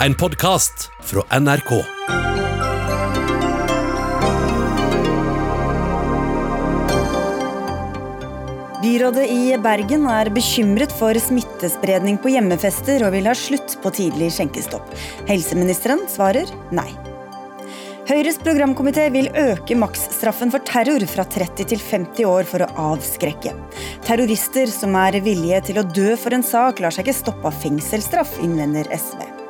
En podkast fra NRK. Byrådet i Bergen er bekymret for smittespredning på hjemmefester og vil ha slutt på tidlig skjenkestopp. Helseministeren svarer nei. Høyres programkomité vil øke maksstraffen for terror fra 30 til 50 år for å avskrekke. Terrorister som er villige til å dø for en sak, lar seg ikke stoppe av fengselsstraff, innvender SV.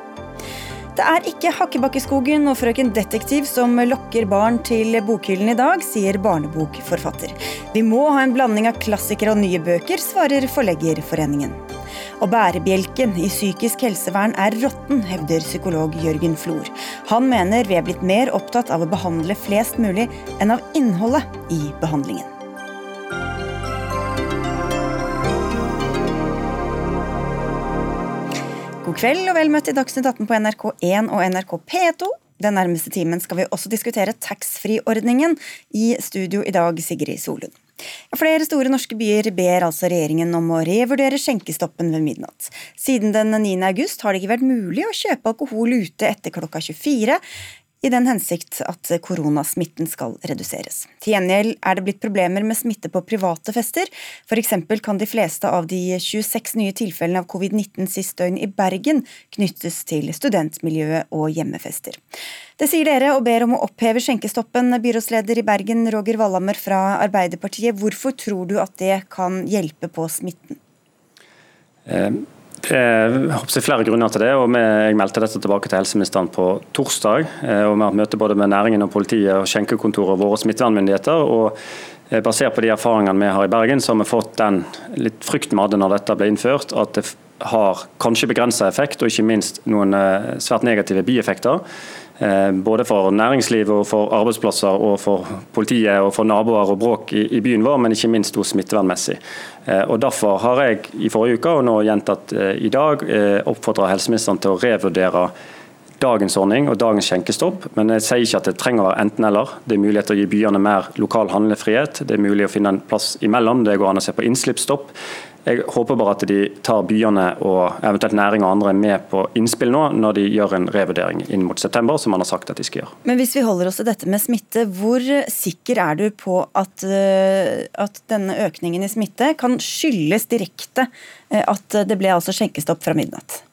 Det er ikke Hakkebakkeskogen og Frøken Detektiv som lokker barn til bokhyllen i dag, sier barnebokforfatter. Vi må ha en blanding av klassikere og nye bøker, svarer Forleggerforeningen. Og bærebjelken i psykisk helsevern er råtten, hevder psykolog Jørgen Flor. Han mener vi er blitt mer opptatt av å behandle flest mulig enn av innholdet i behandlingen. God kveld og vel møtt i Dagsnytt 18 på NRK1 og NRK P2. Den nærmeste timen skal vi også diskutere taxfree-ordningen. I studio i dag, Sigrid Solund. Flere store norske byer ber altså regjeringen om å revurdere skjenkestoppen ved midnatt. Siden den 9. august har det ikke vært mulig å kjøpe alkohol ute etter klokka 24, i den hensikt at koronasmitten skal reduseres. Til gjengjeld er det blitt problemer med smitte på private fester. F.eks. kan de fleste av de 26 nye tilfellene av covid-19 sist døgn i Bergen knyttes til studentmiljøet og hjemmefester. Det sier dere og ber om å oppheve skjenkestoppen, byrådsleder i Bergen Roger Wallhammer fra Arbeiderpartiet. Hvorfor tror du at det kan hjelpe på smitten? Um det er flere grunner til det. og Jeg meldte dette tilbake til helseministeren på torsdag. Eh, og Vi har hatt møte både med næringen og politiet og skjenkekontoret og våre smittevernmyndigheter. og eh, Basert på de erfaringene vi har i Bergen, så har vi fått den litt frykten vi hadde når dette ble innført. At det har kanskje begrensa effekt, og ikke minst noen eh, svært negative bieffekter. Eh, både for næringslivet, og for arbeidsplasser, og for politiet og for naboer og bråk i, byen vår, men ikke minst smittevernmessig. Eh, og Derfor har jeg i forrige uke og nå gjentatt eh, i dag oppfordra helseministeren til å revurdere dagens ordning og dagens skjenkestopp, men jeg sier ikke at det trenger å være enten-eller. Det er mulighet til å gi byene mer lokal handlefrihet. Det er mulig å finne en plass imellom. Det går an å se på innslippsstopp. Jeg håper bare at de tar byene og eventuelt næring og andre med på innspill nå, når de gjør en revurdering inn mot september, som man har sagt at de skal gjøre. Men hvis vi holder oss til dette med smitte, hvor sikker er du på at, eh, at denne økningen i smitte kan skyldes direkte eh, at det ble altså skjenkestopp fra midnatt?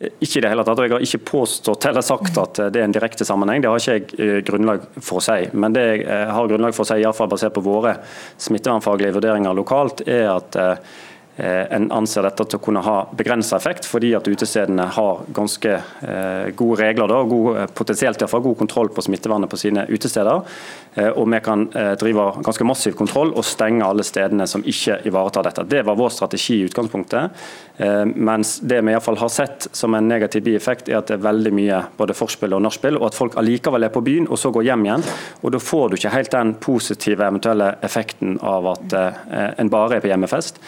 Ikke i det hele tatt, og Jeg har ikke påstått eller sagt at det er en direkte sammenheng. Det har ikke jeg eh, grunnlag for å si. Men det jeg har grunnlag for å si, iallfall basert på våre smittevernfaglige vurderinger lokalt, er at en anser dette til å kunne ha begrensa effekt, fordi at utestedene har ganske eh, gode regler da, og eh, potensielt iallfall god kontroll på smittevernet på sine utesteder. Og vi kan drive ganske massiv kontroll og stenge alle stedene som ikke ivaretar dette. Det var vår strategi i utgangspunktet. Mens det vi iallfall har sett som en negativ bieffekt, er at det er veldig mye både forspill og nachspiel, og at folk allikevel er på byen og så går hjem igjen. Og Da får du ikke helt den positive eventuelle effekten av at en bare er på hjemmefest.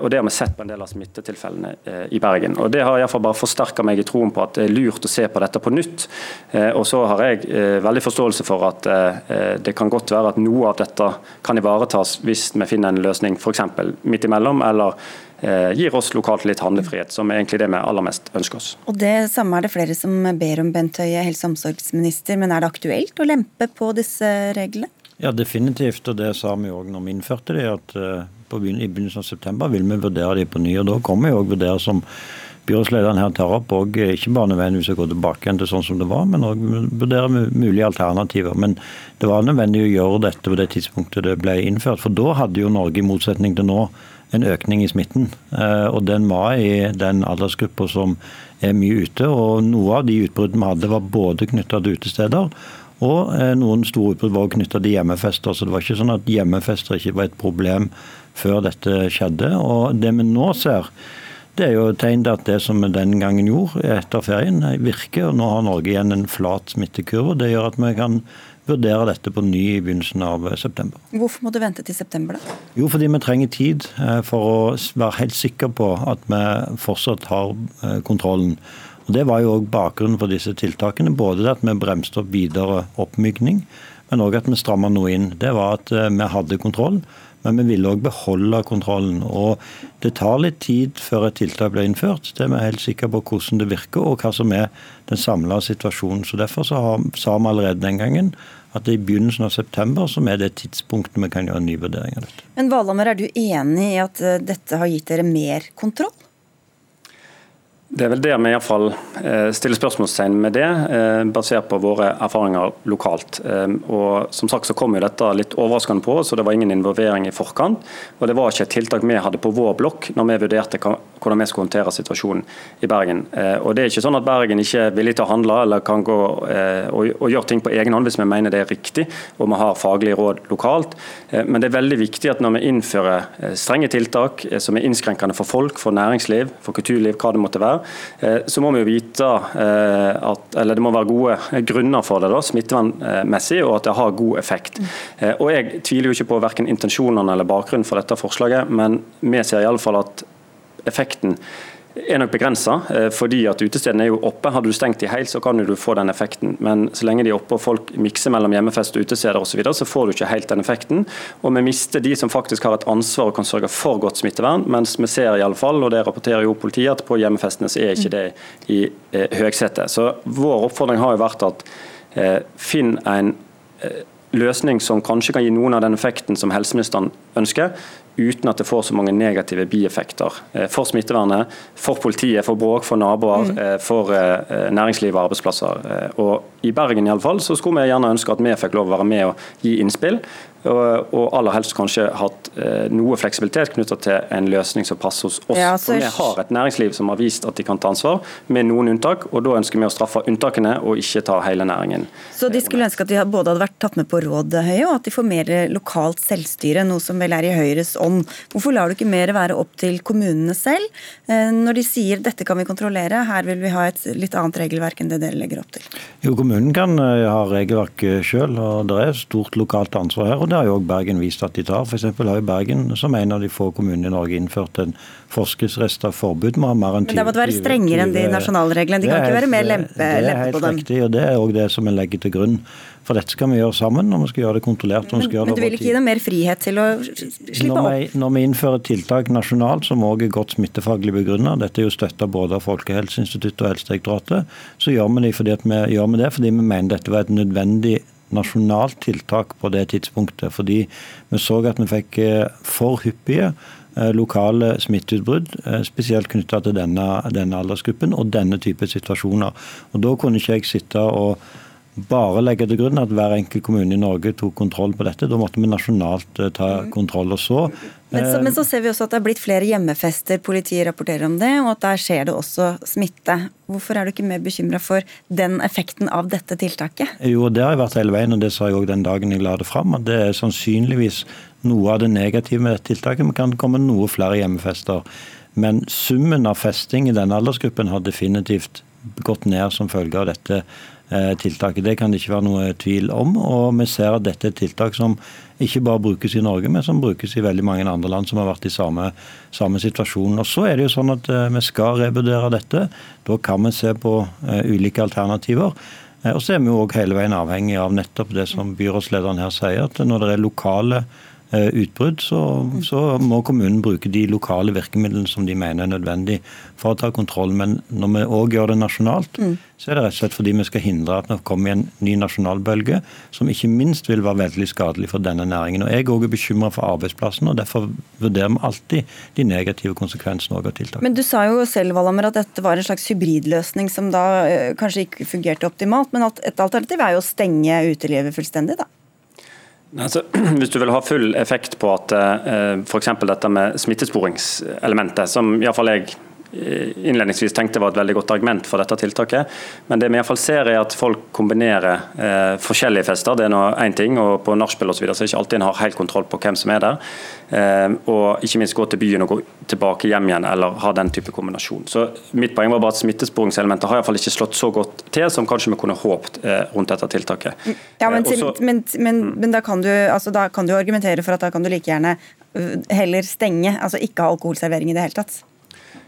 Og Det har vi sett på en del av smittetilfellene eh, i Bergen. Og Det har iallfall bare forsterka meg i troen på at det er lurt å se på dette på nytt. Eh, og så har jeg eh, veldig forståelse for at det kan godt være at noe av dette kan ivaretas hvis vi finner en løsning f.eks. midt imellom, eller gir oss lokalt litt handlefrihet, som er egentlig det vi aller mest ønsker oss. Og Det samme er det flere som ber om, Bent Høie, helse- og omsorgsminister. Men er det aktuelt å lempe på disse reglene? Ja, definitivt. Og det sa vi òg når vi innførte det. at på i begynnelsen av september vil vi vurdere de på ny. og Da kommer vi òg vurdere som byrådslederen her tar opp, og ikke bare nødvendigvis å gå tilbake igjen til sånn som det var, men òg vurdere mulige alternativer. Men det var nødvendig å gjøre dette på det tidspunktet det ble innført. For da hadde jo Norge, i motsetning til nå, en økning i smitten. Eh, og den var i den aldersgruppa som er mye ute. Og noe av de utbruddene vi hadde, var både knytta til utesteder og eh, noen store utbrudd var knytta til hjemmefester. Så det var ikke sånn at hjemmefester ikke var et problem før dette skjedde. Og det vi nå ser, det er jo tegn til at det som vi den gangen gjorde etter ferien, virker. og Nå har Norge igjen en flat smittekurve. Det gjør at vi kan vurdere dette på ny i begynnelsen av september. Hvorfor må du vente til september, da? Jo, fordi vi trenger tid eh, for å være helt sikre på at vi fortsatt har eh, kontrollen. Og Det var jo òg bakgrunnen for disse tiltakene. Både at vi bremste opp videre oppmykning, men òg at vi stramma noe inn. Det var at eh, vi hadde kontroll. men vi ville òg beholde kontrollen. Og det tar litt tid før et tiltak blir innført. Det er vi helt sikre på hvordan det virker og hva som er den samla situasjonen. Så Derfor så har, sa vi allerede den gangen at det er i begynnelsen av september som er det tidspunktet vi kan gjøre en ny vurdering av dette. Men Valhammer, er du enig i at eh, dette har gitt dere mer kontroll? Det er vel der vi iallfall eh, stiller spørsmålstegn med det, eh, basert på våre erfaringer lokalt. Eh, og Som sagt så kom jo dette litt overraskende på oss, og det var ingen involvering i forkant. Og det var ikke et tiltak vi hadde på vår blokk når vi vurderte hvordan vi skulle håndtere situasjonen i Bergen. Og Det er ikke sånn at Bergen ikke er villig til å handle eller kan gå og, gjøre ting på egen hånd hvis vi mener det er riktig og vi har faglige råd lokalt. Men det er veldig viktig at når vi innfører strenge tiltak som er innskrenkende for folk, for næringsliv, for kulturliv, hva det måtte være, så må vi jo vite eh, at eller det må være gode grunner for det, da, smittevernmessig, og at det har god effekt. Eh, og Jeg tviler jo ikke på verken intensjonene eller bakgrunnen for dette forslaget, men vi ser i alle fall at effekten er nok begrensa, eh, fordi at utestedene er jo oppe. Hadde du stengt de helt, så kan du få den effekten. Men så lenge de er oppe og folk mikser mellom hjemmefest og utesteder osv., så, så får du ikke helt den effekten. Og vi mister de som faktisk har et ansvar og kan sørge for godt smittevern. Mens vi ser i alle fall, og det rapporterer jo politiet, at på hjemmefestene så er ikke det i eh, høgsetet. Så vår oppfordring har jo vært at eh, finn en eh, løsning som kanskje kan gi noen av den effekten som helseministeren ønsker, uten at det får så mange negative bieffekter eh, for smittevernet, for politiet, for bråk, for naboer, mm. Eh, for eh, næringsliv og arbeidsplasser. Og I Bergen i alle fall, så skulle vi gjerne ønske at vi fikk lov å være med og gi innspill og aller helst kanskje hatt eh, noe fleksibilitet knyttet til en løsning som passer hos oss. Ja, så... For Vi har et næringsliv som har vist at de kan ta ansvar, med noen unntak. og Da ønsker vi å straffe unntakene og ikke ta hele næringen. Så de skulle ønske at de både hadde vært tatt med på råd, Høie, og at de får mer lokalt selvstyre, noe som vel er i Høyres ånd. Hvorfor lar du ikke mer være opp til kommunene selv, eh, når de sier dette kan vi kontrollere, her vil vi ha et litt annet regelverk enn det dere legger opp til? Jo, kommunen kan eh, ha regelverk sjøl, og det er stort lokalt ansvar her. og det det har jo òg Bergen vist at de tar. F.eks. har jo Bergen som en av de få kommunene i Norge innført en forskriftsresta forbud. med mer enn 20, Men det måtte være strengere enn de nasjonale reglene? De kan ikke være mer lempe, det er helt riktig, og det er òg det som vi legger til grunn. For dette skal vi gjøre sammen, og vi skal gjøre det kontrollert. Men, men, du vil ikke gi dem mer frihet til å slippe når vi, opp? Når vi innfører tiltak nasjonalt som òg er godt smittefaglig begrunnet, dette er jo støtta både av Folkehelseinstituttet og Helsedirektoratet, så gjør vi, det fordi vi, gjør vi det fordi vi mener dette var et nødvendig nasjonalt tiltak på det tidspunktet. Fordi vi så at vi fikk eh, for hyppige eh, lokale smitteutbrudd, eh, spesielt knytta til denne, denne, aldersgruppen og denne type situasjoner. Og Da kunne ikke jeg sitte og bare legge til grunn at hver enkelt kommune i Norge tok kontroll på dette. Da måtte vi nasjonalt ta mm. kontroll. og så men så, men så, ser vi også at det er blitt flere hjemmefester, politiet rapporterer om det, og at der skjer det også smitte. Hvorfor er du ikke mer bekymra for den effekten av dette tiltaket? Jo, det har jeg vært hele veien, og det sa jeg òg den dagen jeg la det fram. At det er sannsynligvis noe av det negative med dette tiltaket. Vi kan komme noe flere hjemmefester. Men summen av festing i denne aldersgruppen har definitivt gått ned som følge av dette eh, tiltaket. Det kan det ikke være noe tvil om. Og vi ser at dette er et tiltak som ikke bare brukes i Norge, men som brukes i veldig mange andre land som har vært i samme, samme situasjon. Og Så er det jo sånn at uh, vi skal revurdere dette. Da kan vi se på uh, ulike alternativer. Og så er vi jo også hele veien avhengig av nettopp det som byrådslederen her sier, at når det er lokale Eh, utbrudd, så, så, må kommunen bruke de lokale virkemidlene som de mener er nødvendig for å ta kontroll. Men når vi òg gjør det nasjonalt, mm. så er det rett og slett fordi vi skal hindre at det kommer en ny nasjonalbølge, som ikke minst vil være veldig skadelig for denne næringen. Og Jeg òg er bekymra for arbeidsplassen, og derfor vurderer vi alltid de negative konsekvensene av tiltak. Men du sa jo selv Valamer, at dette var en slags hybridløsning som da øh, kanskje ikke fungerte optimalt. Men et alternativ er jo å stenge utelivet fullstendig, da? Altså, hvis du vil ha full effekt på at eh, f.eks. dette med smittesporingselementet, som iallfall jeg innledningsvis tenkte var et veldig godt argument for dette tiltaket. Men det vi i hvert fall ser er at folk kombinerer eh, forskjellige fester. Det er nå én ting, og på nachspiel osv. så er ikke alltid en har helt kontroll på hvem som er der. Eh, og ikke minst gå til byen og gå tilbake hjem igjen, eller ha den type kombinasjon. Så Mitt poeng var bare at smittesporingselementet har i hvert fall ikke slått så godt til som kanskje vi kunne håpt eh, rundt dette tiltaket. Ja, men, eh, Også, men, men, mm. men da, kan du, altså, da kan du argumentere for at da kan du like gjerne øh, heller stenge, altså ikke ha alkoholservering i det hele tatt?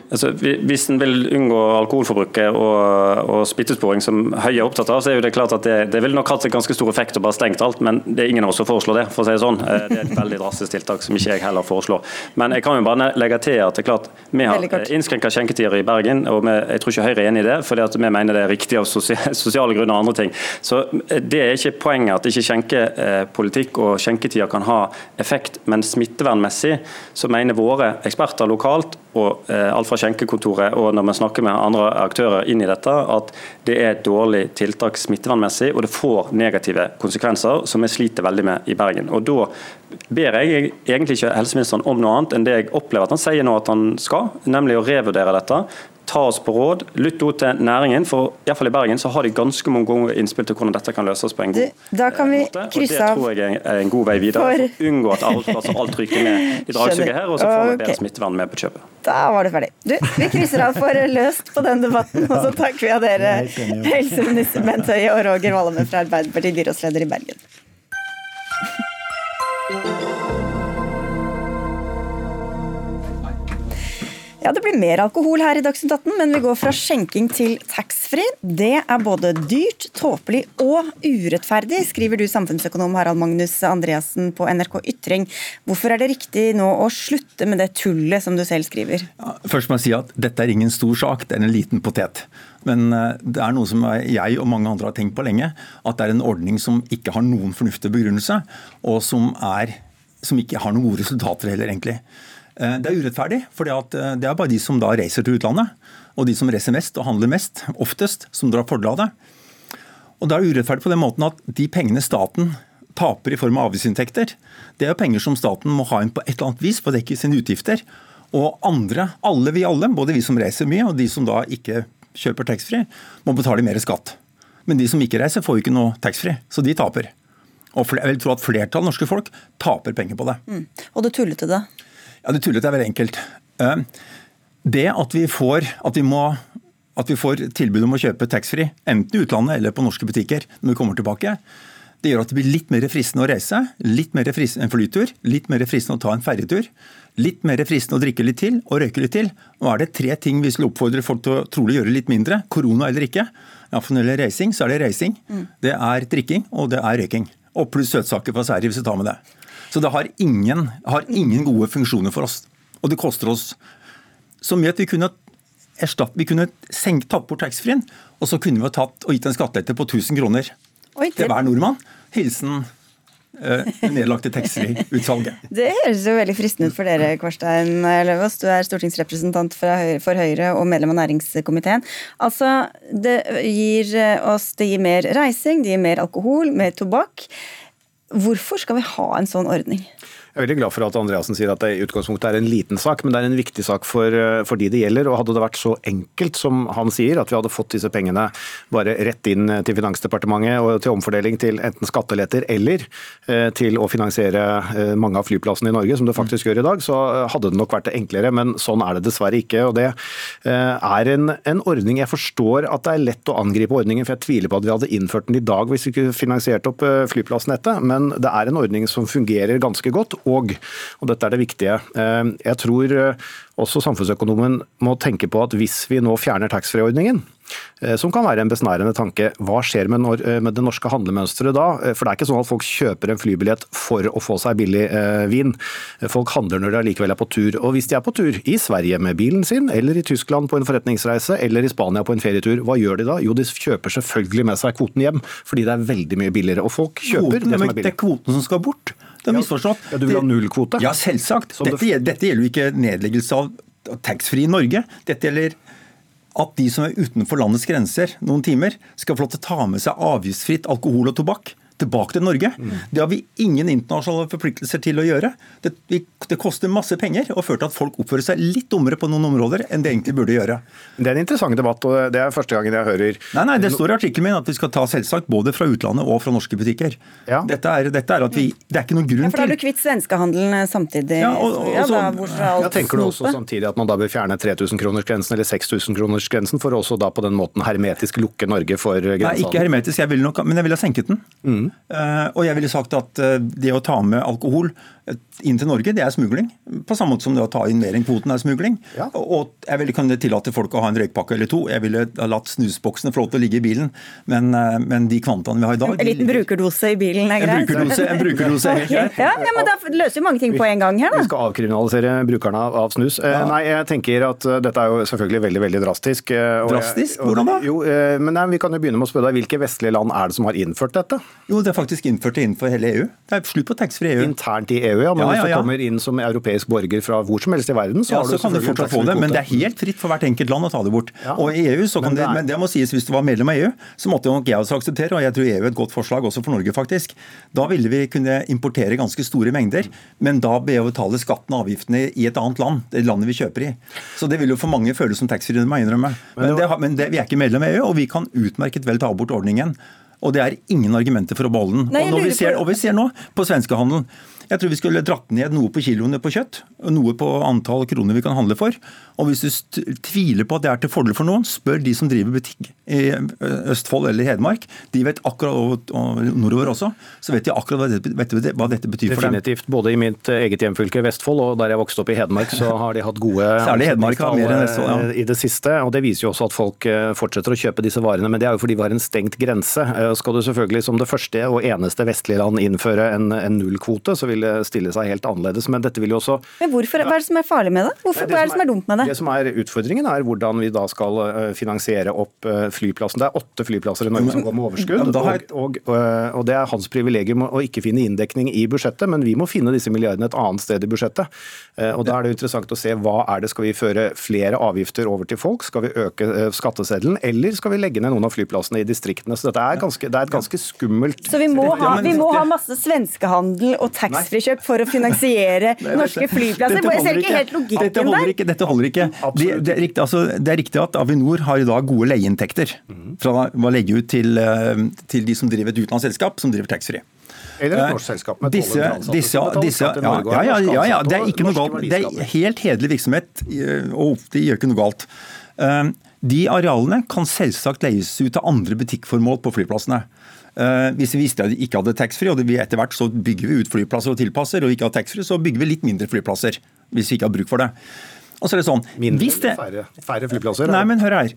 Altså, hvis en vil unngå alkoholforbruket og, og spyttesporing, som Høie er opptatt av, så er jo det klart at det, det vil nok hatt en ganske stor effekt å bare stengt alt, men det er ingen av oss som foreslår det. for å si Det sånn. Eh, det er et veldig drastisk tiltak som ikke jeg heller foreslår. Men jeg kan jo bare legge til at det er klart, vi har innskrenka skjenketider i Bergen, og vi, jeg tror ikke Høyre er enig i det, fordi at vi mener det er riktig av sosiale grunner og andre ting. Så eh, Det er ikke poenget at ikke skjenkepolitikk og skjenketider kan ha effekt, men smittevernmessig så mener våre eksperter lokalt og eh, alt fra skjenkekontoret og når vi snakker med andre aktører inn i dette, at det er et dårlig tiltak smittevernmessig, og det får negative konsekvenser, som vi sliter veldig med i Bergen. Og Da ber jeg egentlig ikke helseministeren om noe annet enn det jeg opplever at han sier nå at han skal, nemlig å revurdere dette ta oss på råd, lytt ut til næringen. For i, fall i Bergen så har de ganske mange gode innspill til hvordan dette kan løses på en god måte. da kan vi måte. Og Det tror jeg er en god vei videre. For, unngå at arbeidsplasser alt ryker med i dragsuget her, og så får vi okay. bedre smittevern med på kjøpet. Da var det ferdig. Du, vi krysser av for løst på den debatten, og så takker vi av dere helseminister Bent Høie og Roger Wallame fra Arbeiderpartiet, byrådsleder i Bergen. Ja, Det blir mer alkohol her i Dagsnytt 18, men vi går fra skjenking til taxfree. Det er både dyrt, tåpelig og urettferdig, skriver du samfunnsøkonom Harald Magnus Andreassen på NRK Ytring. Hvorfor er det riktig nå å slutte med det tullet som du selv skriver? Ja, først må jeg si at dette er ingen stor sak, det er en liten potet. Men eh, det er noe som jeg og mange andre har tenkt på lenge. At det er en ordning som ikke har noen fornuftig begrunnelse, og som, er, som ikke har noen gode resultater heller, egentlig. Eh, det er urettferdig, for eh, det er bare de som da reiser til utlandet, og de som reiser mest og handler mest, oftest, som drar fordel av det. Og det er urettferdig på den måten at de pengene staten taper i form av avgiftsinntekter, det er jo penger som staten må ha inn på et eller annet vis for å dekke sine utgifter. Og andre, alle vi alle, både vi som reiser mye og de som da ikke kjøper taxfree, må betale mer skatt. Men de som ikke reiser, får jo ikke noe taxfree, så de taper. Og jeg vil tro at flertallet norske folk taper penger på det. Mm. Og det tullete, da? Ja, Det tullete er veldig enkelt. Eh, det at vi får, at vi må, at vi får tilbud om å kjøpe taxfree, enten i utlandet eller på norske butikker når vi kommer tilbake, det gjør at det blir litt mer fristende å reise, litt mer fristende en flytur, litt mer fristende å ta en ferjetur, litt mer fristende å drikke litt til og røyke litt til. Nå er det tre ting vi skulle oppfordre folk til å trolig gjøre litt mindre, korona eller ikke. Ja, for når det gjelder racing, så er det racing, mm. det er drikking og det er røyking. Og pluss søtsaker fra Sverige, hvis du tar med det. Så det har ingen, har ingen gode funksjoner for oss. Og det koster oss så mye at vi kunne erstatt, vi kunne senkt, tatt bort taxfree-en, og så kunne vi ha tatt og gitt en skattelette på 1000 kroner til hver nordmann. Hilsen nedlagte taxfree-utsalget. Det høres jo veldig fristende ut for dere, Kvarstein Løvaas. Du er stortingsrepresentant for Høyre og medlem av næringskomiteen. Altså, det gir oss det gir mer reising, det gir mer alkohol, mer tobakk. Hvorfor skal vi ha en sånn ordning? Jeg er veldig glad for at Andreassen sier at det i utgangspunktet er en liten sak, men det er en viktig sak for, eh, for de det gjelder. og Hadde det vært så enkelt som han sier, at vi hadde fått disse pengene bare rett inn til Finansdepartementet og til omfordeling til enten skatteletter eller eh, til å finansiere eh, mange av flyplassene i Norge, som det faktisk gjør i dag, så hadde det nok vært enklere. Men sånn er det dessverre ikke. og Det er en, en ordning Jeg forstår at det er lett å angripe ordningen, for jeg tviler på at vi hadde innført den i dag hvis vi ikke finansierte opp flyplassnettet, men det er en ordning som fungerer ganske godt og, og dette er det viktige. Eh, jeg tror eh, også samfunnsøkonomen må tenke på at hvis vi nå fjerner taxfree-ordningen, som kan være en besnærende tanke. Hva skjer med, med, det norske handlemønsteret da? For det er ikke sånn at folk kjøper en flybillett for å få seg billig eh, vin. Folk handler når de allikevel er på tur. Og hvis de er på tur i Sverige med bilen sin, eller i Tyskland på en forretningsreise, eller i Spania på en ferietur, hva gjør de da? Jo, de kjøper selvfølgelig med seg kvoten hjem, fordi det er veldig mye billigere. Og folk kjøper kvoten, det som er billig. Det er kvoten som skal bort. Det er misforstått. Ja, du vil ha nullkvote? Ja, selvsagt. Dette, dette gjelder jo ikke nedleggelse av taxfree i Norge. Dette gjelder at de som er utenfor landets grenser noen timer, skal få lov til å ta med seg avgiftsfritt alkohol og tobakk tilbake til Norge. Mm. Det har vi ingen internasjonale forpliktelser til å gjøre. Det, det koster masse penger og fører til at folk oppfører seg litt dummere på noen områder enn det egentlig burde gjøre. Det er en interessant debatt, og det er første gangen jeg hører Nei, nei, det står i artikkelen min at vi skal ta selvsagt både fra utlandet og fra norske butikker. Ja. Dette, er, dette, er, at vi Det er ikke noen grunn til ja, For da er du kvitt svenskehandelen eh, samtidig? Ja, og, og, ja, da, ja, tenker du også samtidig at man da bør fjerne 3000-kronersgrensen eller 6000-kronersgrensen for å også da på den måten hermetisk lukke Norge for grensehandel? Nei, ikke hermetisk, jeg vil nok, men jeg ville ha senket den. Mm. Eh, Og jeg ville sagt at eh, det å ta med alkohol inn til Norge, det er smugling. På samme måte som det å ta inn mer enn kvoten er smugling. Ja. Og jeg ville kunne tillate folk å ha en røykpakke eller to. Jeg ville ha latt snusboksene få lov til å ligge i bilen, men, eh, men de kvantaene vi har i dag En liten brukerdose i bilen er En greit? brukerdose, en brukerdose er helt greit. Ja, ja, men da løser vi mange ting på en gang her, da. Vi skal avkriminalisere brukerne av snus. Ja. Nei, jeg tenker at eh, dette er jo selvfølgelig veldig veldig drastisk. eh, Drastisk? og- Hvordan da? Jo, eh, men nei, Vi kan jo begynne med å spørre deg, Hvilke vestlige land er det som har innført dette? Jo, det er faktisk innført det innenfor hele EU. Det er slutt på taxfree EU. Internt i EU, ja. Men Ja, hvis ja, du kommer inn som europeisk borger fra hvor som helst i verden, så Ja, har du så kan du fortsatt få det, men det er helt fritt for hvert enkelt land å ta det bort. Ja. Og i EU, så kan Men det men det må sies hvis du var medlem av EU, så måtte nok jeg også akseptere, og jeg tror EU er et godt forslag også for Norge faktisk, da ville vi kunne importere ganske store mengder, men da be å betale skatten og avgiftene i et annet land, det landet vi kjøper i. Så det vil jo for mange føles som taxfree, det må jeg innrømme. Men, det, men det, vi er ikke medlem av EU, og vi kan utmerket vel ta bort ordningen. Og det er ingen argumenter for å beholde den. Nei, og, når vi ser, og vi ser nå på svenskehandelen jeg tror vi skulle dratt ned noe på kiloene på kjøtt, og noe på antall kroner vi kan handle for. Og hvis du tviler på at det er til fordel for noen, spør de som driver butikk i Østfold eller Hedmark. De vet akkurat, og og nordover også, så vet de akkurat hva dette, betyr for dem. Definitivt. Både i mitt eget hjemfylke Vestfold og der jeg vokste opp i Hedmark, så har de hatt gode Særlig Hedmark har mer enn Vestfold, ja. i det siste. Og det viser jo også at folk eh, fortsetter å kjøpe disse varene, men det er jo fordi vi har en stengt grense. Eh, Skal du selvfølgelig som det første og eneste vestlige land innføre en, en nullkvote, så vil det stille seg helt annerledes. Men dette vil jo også Men hvorfor, Hva er det som er farlig med det? Hvorfor, hva er det som er dumt med det? Det som er utfordringen er hvordan vi da skal eh, finansiere opp eh, flyplassen. Det er åtte flyplasser i Norge som går med overskudd, Ja, har og, og, eh, og det er hans privilegium å ikke finne inndekning i budsjettet, men vi må finne disse milliardene et annet sted i budsjettet. Eh, Og Da er det interessant å se hva er det, skal vi føre flere avgifter over til folk, skal vi øke skatteseddelen, eller skal vi legge ned noen av flyplassene i distriktene. Så dette er, ganske, det er et ganske skummelt Så vi må, ha, vi må ha masse svenskehandel og taxfree-kjøp for å finansiere norske flyplasser? Jeg ser ikke helt Dette logikken der. ikke. Dette holder ikke. Det, det, er riktig, altså, det er riktig at Avinor har i dag gode leieinntekter fra å legge ut til, eh, til de som driver et utenlandsselskap som driver taxfree. Eller et Eh, norsk selskap med disse, disse, disse, ja, ja, ja, ja, ja, det er ikke noe galt. Det er helt hederlig virksomhet, eh, og de gjør ikke noe galt. De arealene kan selvsagt leies ut til andre butikkformål på flyplassene. Eh, Hvis vi visste at vi ikke hadde taxfree, og vi etter hvert så bygger vi ut flyplasser og tilpasser, og ikke har taxfree, så bygger vi litt mindre flyplasser. Hvis vi ikke har bruk for det. Og så er det sånn, Mindre det, færre, færre flyplasser? Nei, men hør her.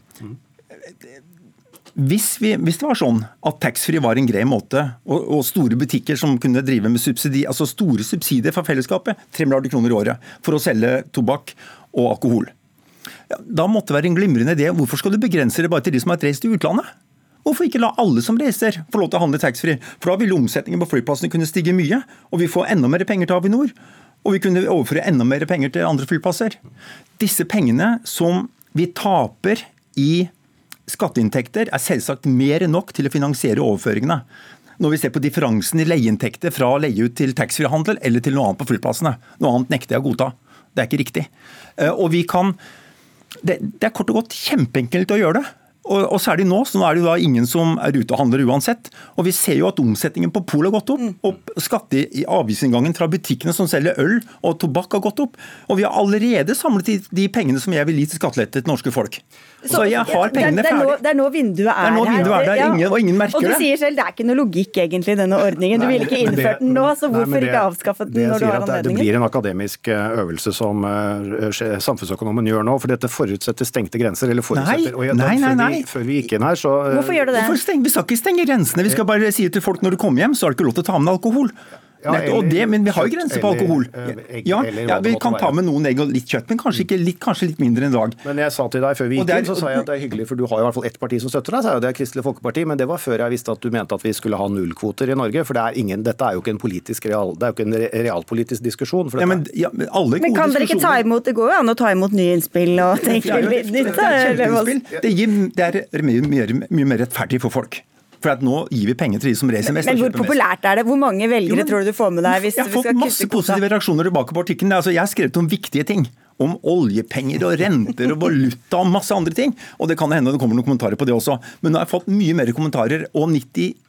Hvis, vi, hvis det var sånn at taxfree var en grei måte, og, og store butikker som kunne drive med subsidi, altså store subsidier fra fellesskapet, 3 milliarder kroner i året, for å selge tobakk og alkohol, ja, da måtte det være en glimrende idé. Hvorfor skal du begrense det bare til de som har reist til utlandet? Hvorfor ikke la alle som reiser få lov til å handle taxfree? For da ville omsetningen på flyplassene kunne stige mye, og vi får enda mer penger til Avinor. Og vi kunne overføre enda mer penger til andre flyplasser. Disse pengene som vi taper i skatteinntekter, er selvsagt mer enn nok til å finansiere overføringene. Når vi ser på differansen i leieinntekter fra leie ut til taxfree-handel eller til noe annet på flyplassene. Noe annet nekter jeg å godta. Det er ikke riktig. Eh, Og vi kan det, det er kort og godt kjempeenkelt å gjøre det. Og, og særlig nå, så nå er det jo da ingen som er ute og handler uansett. Og vi ser jo at omsetningen på Pol har gått opp. Og skatte i avgiftsinngangen fra butikkene som selger øl og tobakk har gått opp. Og vi har allerede samlet de, de pengene som jeg vil gi til skattelette til norske folk. Så, jeg har pengene det, det, ferdig. det er nå vinduet er, Det nå vinduet er der, Ja. ingen- og ingen merker Og du sier selv det er ikke noe logikk egentlig i denne ordningen. Du ville ikke det- innført den nå, så hvorfor nei, det- ikke avskaffet det den når du har anledningen? det- Det blir en akademisk eh, øvelse som eh, samfunnsøkonomen gjør nå, for dette forutsetter stengte grenser. eller forutsetter, Nei, jeg- nei, nei, før. Vi, før vi gikk inn her, så eh, Hvorfor gjør du det? Vi skal ikke stenge grensene. Vi skal bare si til folk når du kommer hjem, så har du ikke lov til å ta med alkohol. Ja, eller det, men vi har jo grenser på alkohol. eh, Ja, eller ja, Vi kan ta med noen egg og litt kjøtt, men kanskje, ikke litt, kanskje litt mindre enn i dag. Men jeg sa til deg før vi gikk inn, så sa jeg at det er hyggelig, for du har jo i hvert fall ett parti som støtter deg, sa jeg, det er Kristelig Folkeparti, men det var før jeg visste at du mente at vi skulle ha nullkvoter i Norge, for det er ingen, dette er jo ikke en politisk real, det er jo ikke en realpolitisk diskusjon. For Ja, men, ja, men alle Men kan dere ikke ta imot Det går jo an å ta imot nye innspill og tenke Det litt nytt. det er Det, gir, det er mye, mye, mye mer rettferdig for folk. For nå gir vi penger til de som reiser mest. Men men hvor mest. populært er det? Hvor mange Jo, velgere men- tror du du får med deg hvis Jeg har fått masse positive reaksjoner tilbake på artikkelen. Altså, jeg har skrevet om viktige ting. Om oljepenger og renter og valuta og masse andre ting. Og det kan hende det kommer noen kommentarer på det også. Men nå har jeg fått mye mer kommentarer, og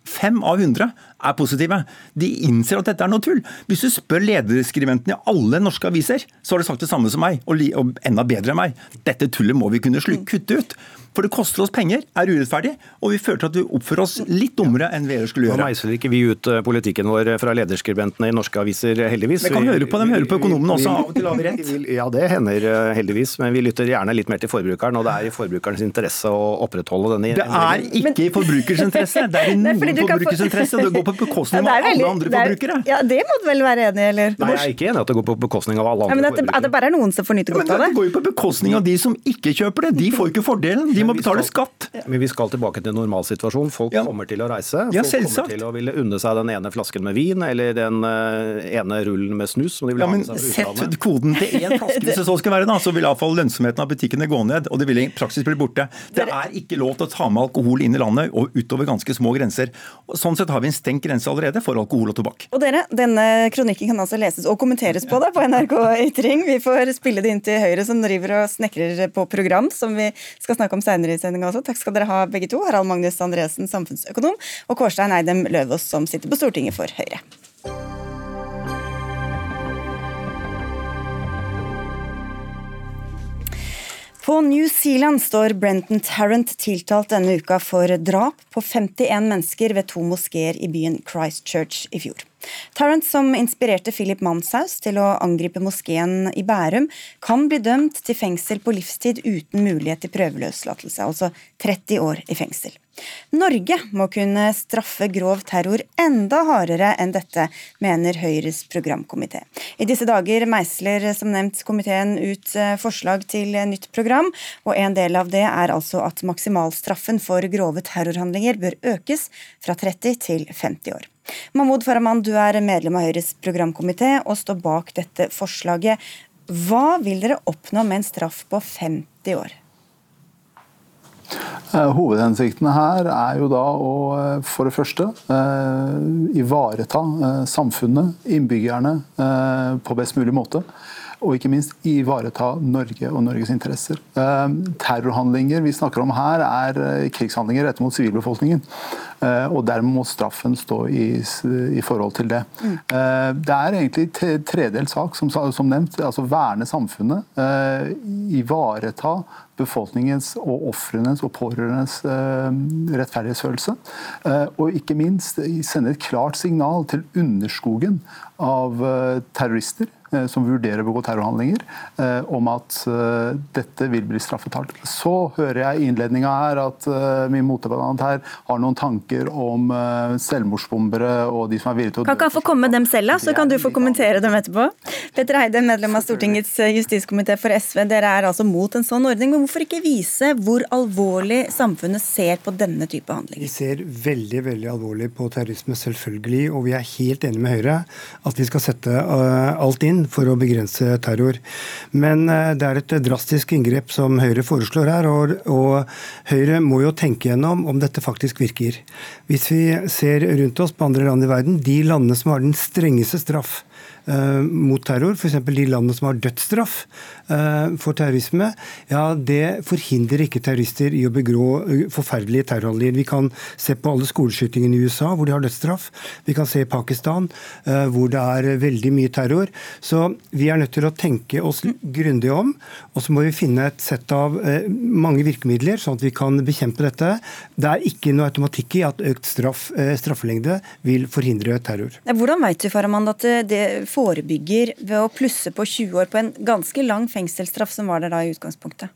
Fem av hundre er positive. De innser at dette er noe tull. Hvis du spør lederskribentene i alle norske aviser, så har de sagt det samme som meg, og, enda bedre enn meg. Dette tullet må vi kunne kutte ut. For det koster oss penger, er urettferdig, og vi føler at vi oppfører oss litt dummere enn vi ellers skulle gjøre. Nå meisler ikke vi ut eh, politikken vår fra lederskribentene i norske aviser, heldigvis. Vi kan høre på dem, høre på økonomene også. Av og til har vi rett. Ja, det hender eh, heldigvis, men vi lytter gjerne litt mer til forbrukeren. Og det er i forbrukerens interesse å opprettholde denne Det er ikke i forbrukerens interesse, det er i noen forbrukers interesse. Det går på bekostning av alle andre forbrukere. Ja, Det må du vel være enig i, eller? Nei, jeg er ikke enig i at det går på bekostning av alle andre ja, men at det, bare er noen som får nyte godt av det? Det går jo på bekostning av de som ikke kjøper det. De får ikke fordelen. De må betale skatt. Men vi skal tilbake til normalsituasjonen. Folk ja. kommer til å reise. Folk ja, kommer til å ville unne seg den ene flasken med vin eller den uh, ene rullen med snus. som de vil ha ja, men Sett koden til én flaske hvis det så skal være, da, så vil iallfall lønnsomheten av butikkene gå ned. Og det vil i praksis bli borte. Det er ikke lov til å ta med alkohol inn i landet og utover ganske små grenser. Sånn sett har vi en stengt grense allerede for alkohol og tobakk. Og dere, Denne kronikken kan altså leses og kommenteres på da, på NRK Ytring. Vi får spille det inn til Høyre, som driver og snekrer på program, som vi skal snakke om seinere i sendinga også. Takk skal dere ha begge to. Harald Magnus Andresen, samfunnsøkonom, og Kårstein Eidem Løvaas, som sitter på Stortinget for Høyre. På New Zealand står Brenton Tarrant tiltalt denne uka for drap på 51 mennesker ved to moskeer i byen Christchurch i fjor. Tarrant, som inspirerte Philip Manshaus til å angripe moskeen i Bærum, kan bli dømt til fengsel på livstid uten mulighet til prøveløslatelse, altså 30 år i fengsel. Norge må kunne straffe grov terror enda hardere enn dette, mener Høyres programkomité. I disse dager meisler som nevnt komiteen ut eh, forslag til nytt program, og en del av det er altså at maksimalstraffen for grove terrorhandlinger bør økes fra 30 til 50 år. Mahmoud Farahman, du er medlem av Høyres programkomité og står bak dette forslaget. Hva vil dere oppnå med en straff på 50 år? Eh, hovedhensikten her er jo da å eh, for det første eh, ivareta samfunnet, innbyggerne, på best mulig måte og ikke minst ivareta Norge og Norges interesser. Terrorhandlinger vi snakker om her, er krigshandlinger rettet mot sivilbefolkningen. Eh, og dermed må straffen stå i, i forhold til det. Mm. Det er egentlig tredelt sak, som, som, nevnt. altså Verne samfunnet. Ivareta befolkningens og ofrenes og pårørendes rettferdighetsfølelse. Og ikke minst sende et klart signal til underskogen av terrorister Eh, som vurderer å begå terrorhandlinger, eh, om at eh, dette vil bli straffetalt. Så hører jeg i innledninga her at min motdebattant her har noen tanker om selvmordsbombere og de som er villige til å Kan ikke han få komme med dem selv, da? Så kan du få kommentere dem etterpå. Petter Eide, medlem av Stortingets justiskomité for SV. Dere er altså mot en sånn ordning, men hvorfor ikke vise hvor alvorlig samfunnet ser på denne type handlinger? Vi ser veldig, veldig alvorlig på terrorisme, selvfølgelig, og vi er helt enige med Høyre at vi skal sette alt inn for å begrense terror. Men eh, det er et drastisk inngrep som Høyre foreslår her, og, og Høyre må jo tenke gjennom om dette faktisk virker. Hvis vi ser rundt oss på andre land i verden, de landene som har den strengeste straff Eh, mot terror, f.eks. de landene som har dødsstraff for terrorisme, ja, det forhindrer ikke terrorister i å begå eh, forferdelige terrorhandlinger. Vi kan se på alle skoleskytingene i USA hvor de har dødsstraff. Vi kan se i Pakistan hvor det er veldig mye terror. Så vi er nødt til å tenke oss grundig om, og så må vi finne et sett av mange virkemidler, sånn at vi kan bekjempe dette. Det er ikke noe automatikk i at økt straff, straffelengde vil forhindre terror. Hvordan vet du Faraman, at det forebygger ved å plusse på 20 år på en ganske lang fengselsstraff som var der da i utgangspunktet?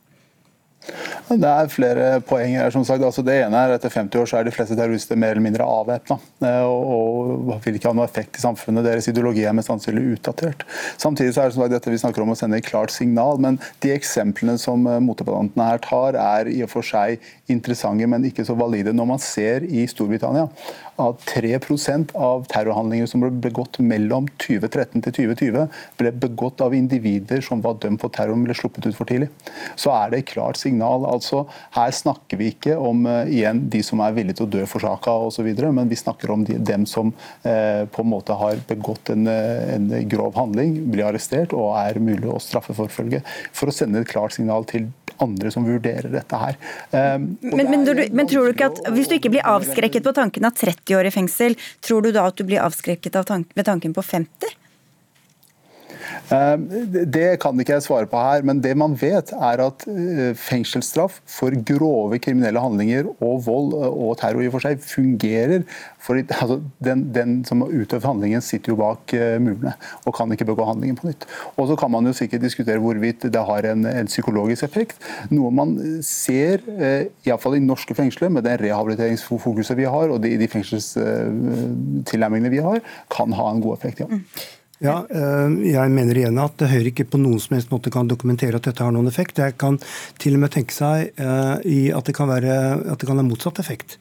Det er flere poenger her. som sagt. Altså det ene er at Etter 50 år så er de fleste terrorister mer eller mindre avvæpna eh, og, og vil ikke ha noe effekt i samfunnet. Deres ideologi er mest sannsynlig utdatert. Samtidig så er det som sagt dette vi snakker om å sende et klart signal. Men de eksemplene som eh, motdebattantene her tar, er i og for seg interessante, men ikke så valide. Når man ser i Storbritannia at 3% av terrorhandlinger som ble begått mellom 2013 til 2020, ble begått av individer som var dømt for terror, ble sluppet ut for tidlig. Så er det et klart signal. Altså, her snakker vi ikke om uh, igjen de som er villige til å dø for saka osv., men vi snakker om de, dem som uh, på en måte har begått en, uh, en, grov handling, blir arrestert og er mulig å straffeforfølge. For å sende et klart signal til andre som vurderer dette her. Um, men, men, du, men, tror du ikke at hvis du ikke blir avskrekket på tanken av 30 år i fengsel, tror du da at du blir avskrekket tank, ved tanken på 50? Eh, det kan ikke jeg svare på her, men det man vet er at eh, fengselsstraff for grove kriminelle handlinger og vold eh, og terror i og for seg fungerer. For altså, den, den, som har utøvd handlingen, sitter jo bak murene og kan ikke begå handlingen på nytt. Og Så kan man jo sikkert diskutere hvorvidt det har en, en psykologisk effekt. Noe man ser, iallfall i norske fengsler, med det rehabiliteringsfokuset vi har og de, de fengselstilnærmingene vi har, kan ha en god effekt. ja. Ja, eh, jeg mener igjen at Høyre ikke på noen som helst måte kan dokumentere at dette har noen effekt. Jeg kan til og med tenke seg eh, at det kan, være, at det kan ha motsatt effekt.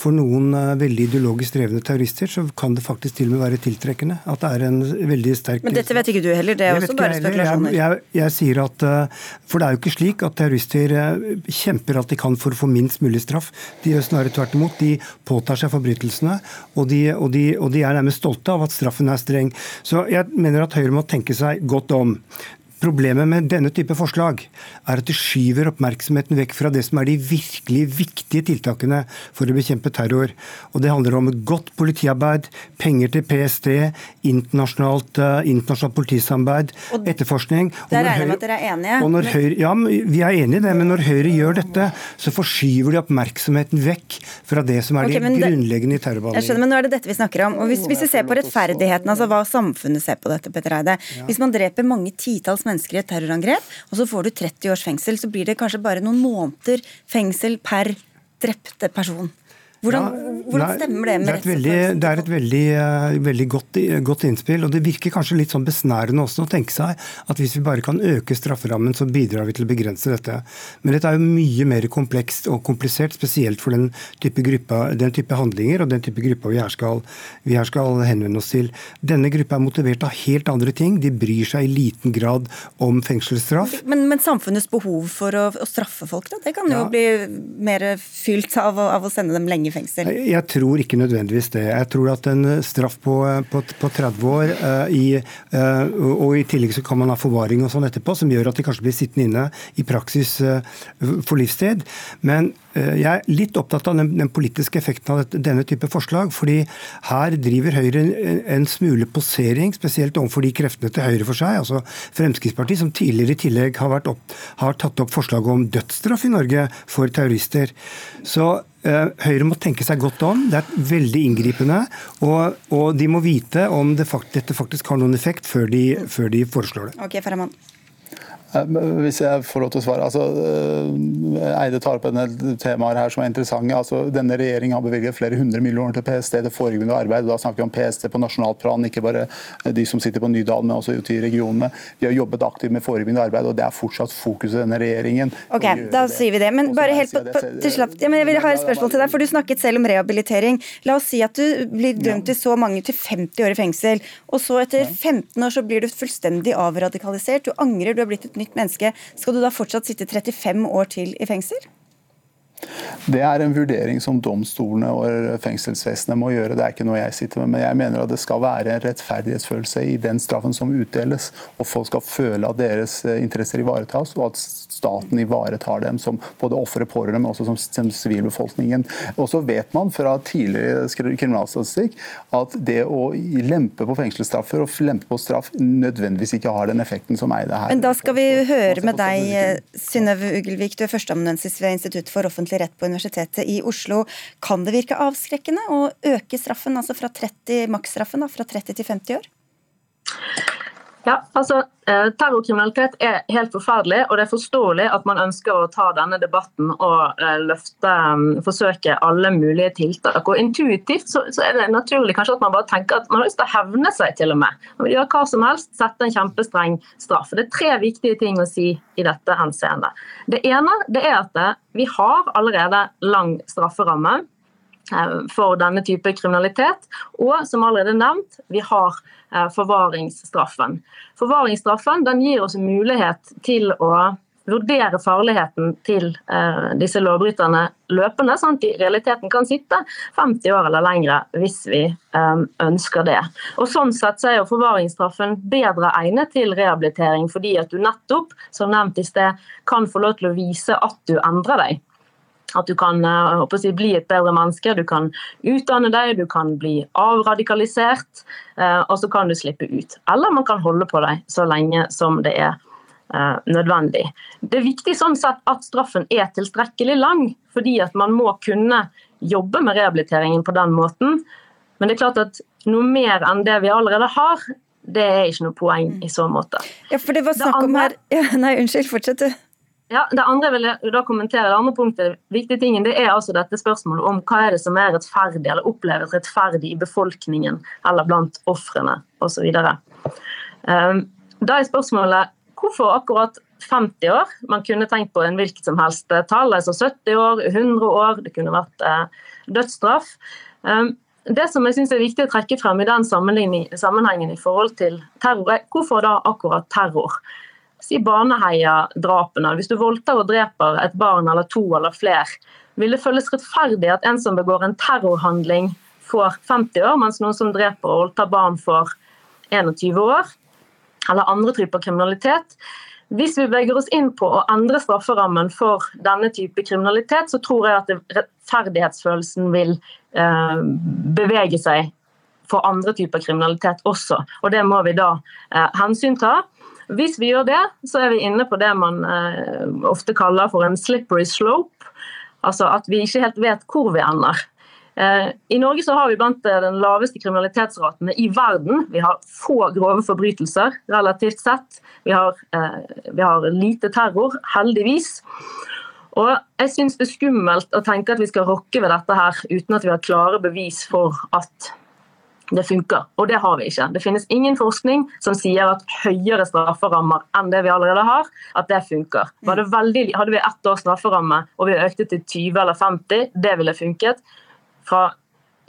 For noen eh, veldig ideologisk drevne terrorister så kan det faktisk til og med være tiltrekkende. At det er en veldig sterk Men dette vet ikke du heller, det er også bare spekulasjoner. Jeg, jeg, jeg, sier at, For det er jo ikke slik at terrorister kjemper at de kan for å få minst mulig straff. De gjør snarere tvert imot. De påtar seg forbrytelsene, og de, og de, og de er nærmest stolte av at straffen er streng. Så jeg mener at Høyre må tenke seg godt om. Problemet med denne type forslag er at det skyver oppmerksomheten vekk fra det som er de virkelig viktige tiltakene for å bekjempe terror. Og Det handler om godt politiarbeid, penger til PST, internasjonalt, uh, internasjonalt politisamarbeid, og etterforskning. Der regner jeg med at dere er enige? Høyre, ja, vi er enige i det, men når Høyre gjør dette, så forskyver de oppmerksomheten vekk fra det som er okay, de grunnleggende i terrorbehandlingen. Jeg skjønner, men nå er det dette vi snakker om. Og Hvis, hvis vi ser på rettferdigheten, altså hva samfunnet ser på dette, Petter Eide. Hvis man dreper mange titalls mennesker mennesker i et terrorangrep, og så får du 30 års fengsel, så blir det kanskje bare noen måneder fengsel per drepte person. Hvordan, ja, hvordan stemmer det med rettsoppfattelsen? Det er et veldig, uh, veldig godt, godt, innspill. og Det virker kanskje litt sånn besnærende også å tenke seg at hvis vi bare kan øke strafferammen, så bidrar vi til å begrense dette. Men dette er jo mye mer komplekst og komplisert, spesielt for den type, gruppa, den type handlinger og den type gruppa vi her, skal, vi her skal henvende oss til. Denne gruppa er motivert av helt andre ting. De bryr seg i liten grad om fengselsstraff. Men, men samfunnets behov for å, å, straffe folk, da? Det kan jo ja. bli mer fylt av, av å sende dem lenge fengsel? Jeg tror ikke nødvendigvis det. Jeg tror at en straff på, på, på 30 år, uh, i, uh, og i tillegg så kan man ha forvaring og sånn etterpå, som gjør at de kanskje blir sittende inne i praksis uh, for livstid. Men jeg er litt opptatt av den, den, politiske effekten av denne type forslag. fordi her driver Høyre en, en smule posering, spesielt overfor de kreftene til høyre for seg. altså Fremskrittspartiet, som tidligere i tillegg har, opp, har tatt opp forslag om dødsstraff i Norge for terrorister. Så Eh, Høyre må tenke seg godt om. Det er veldig inngripende. Og, og de må vite om det fakt, dette faktisk har noen effekt før de, før de foreslår det. Ok, Ferman. Hvis jeg får lov til å svare. Altså, eh, Eide tar opp en del temaer her som er interessante. Altså, denne regjeringen har bevilget flere hundre millioner til PST det forebyggende arbeid. Da snakker vi om PST på nasjonalt plan, ikke bare de som sitter på Nydalen, men også ute i regionene. Vi har jobbet aktivt med forebyggende arbeid, og det er fortsatt fokuset i denne regjeringen. Ok, Da sier vi det. Men bare helt på, på, til slapp, ja, men jeg vil ha et spørsmål til deg, for Du snakket selv om rehabilitering. La oss si at du blir dømt til så mange til 50 år i fengsel, og så etter 15 år så blir du fullstendig avradikalisert. Du angrer, du har blitt et nytt nytt menneske, skal du da fortsatt sitte 35 år til i fengsel? Det er en vurdering som domstolene og fengselsvesenet må gjøre. Det er ikke noe jeg sitter med. Men jeg mener at det skal være en rettferdighetsfølelse i den straffen som utdeles. Og folk skal føle at deres eh, interesser ivaretas, og at staten ivaretar dem som både ofre, pårørende, men også som, som sivilbefolkningen. Og så vet man fra tidligere kriminalstatistikk at det å lempe på fengselsstraffer og lempe på straff nødvendigvis ikke har den effekten som er i det her. Men da skal vi høre med deg, Synnøve Ugelvik, du er førsteamanuensis ved Institutt for offentlig offentlig rett på Universitetet i Oslo. Kan det virke avskrekkende å øke straffen, altså fra 30, maksstraffen fra 30 til 50 år? Ja, altså eh, Terrorkriminalitet er helt forferdelig, og det er forståelig at man ønsker å ta denne debatten og eh, løfte, mm, forsøke alle mulige tiltak. Og Intuitivt så, så, er det naturlig kanskje at man bare tenker at man har lyst til å hevne seg. til og med. Man vil gjøre hva som helst, sette en kjempestreng straff. Det er tre viktige ting å si i dette henseende. Det ene det er at eh, vi har allerede lang strafferamme for denne type kriminalitet. Og som allerede nevnt, vi har forvaringsstraffen. Forvaringsstraffen den gir oss mulighet til å vurdere farligheten til eh, disse lovbryterne løpende, sånn at de i realiteten kan sitte 50 år eller lengre hvis vi eh, ønsker det. Og Sånn sett så er jo forvaringsstraffen bedre egnet til rehabilitering, fordi at du nettopp, som nevnt i sted, kan få lov til å vise at du endrer deg. At du kan uh, si, bli et bedre menneske, du kan utdanne deg, du kan bli avradikalisert, uh, og så kan du slippe ut. Eller man kan holde på deg så lenge som det er uh, nødvendig. Det er viktig sånn sett at straffen er tilstrekkelig lang, fordi at man må kunne jobbe med rehabiliteringen på den måten. Men det er klart at noe mer enn det vi allerede har, det er ikke noe poeng i så måte. Ja, for det var snakk om her ja, Nei, unnskyld, fortsett du. Ja, det andre vil jeg da kommentere, det andre punktet, viktige tingen, det er altså dette spørsmålet om hva er det som er rettferdig eller oppleves rettferdig i befolkningen eller blant ofrene osv. Um, da er spørsmålet hvorfor akkurat 50 år? Man kunne tenkt på en hvilket som helst tall, altså 70 år, 100 år, det kunne vært uh, dødsstraff. Um, det som jeg synes er viktig å trekke frem i den sammenhengen i forhold til terror, er hvorfor da akkurat terror? Si Baneheia-drapene. Hvis du voldtar og dreper et barn eller to eller flere, vil det føles rettferdig at en som begår en terrorhandling, får 50 år, mens noen som dreper og voldtar barn, får 21 år? Eller andre typer kriminalitet. Hvis vi beveger oss inn på å endre strafferammen for denne type kriminalitet, så tror jeg at rettferdighetsfølelsen vil eh, bevege seg for andre typer kriminalitet også. Og Det må vi da eh, hensynta. Hvis vi gjør det, så er vi inne på det man eh, ofte kaller for en slippery slope. Altså at vi ikke helt vet hvor vi ender. Eh, I Norge så har vi blant den laveste kriminalitetsratene i verden. Vi har få grove forbrytelser relativt sett. Vi har, eh, vi har lite terror, heldigvis. Og jeg syns det er skummelt å tenke at vi skal rokke ved dette her uten at vi har klare bevis for at det funker, og det har vi ikke. Det finnes ingen forskning som sier at høyere strafferammer enn det vi allerede har, at det funker. Det veldig, hadde vi ett års strafferamme og vi økte til 20 eller 50, det ville funket. Fra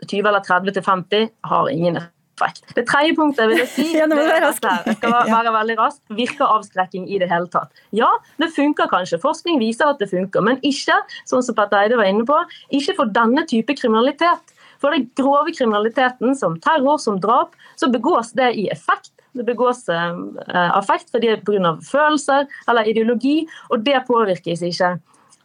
20 eller 30 til 50 har ingen effekt. Det tredje punktet jeg vil si, det er jeg skal være veldig rask, virker avskrekking i det hele tatt. Ja, det funker kanskje. Forskning viser at det funker, men ikke, sånn som Petter Eide var inne på, ikke for denne type kriminalitet. For den grove kriminaliteten, som terror, som drap, så begås det i effekt. Det begås eh, affekt fordi pga. følelser eller ideologi, og det påvirkes ikke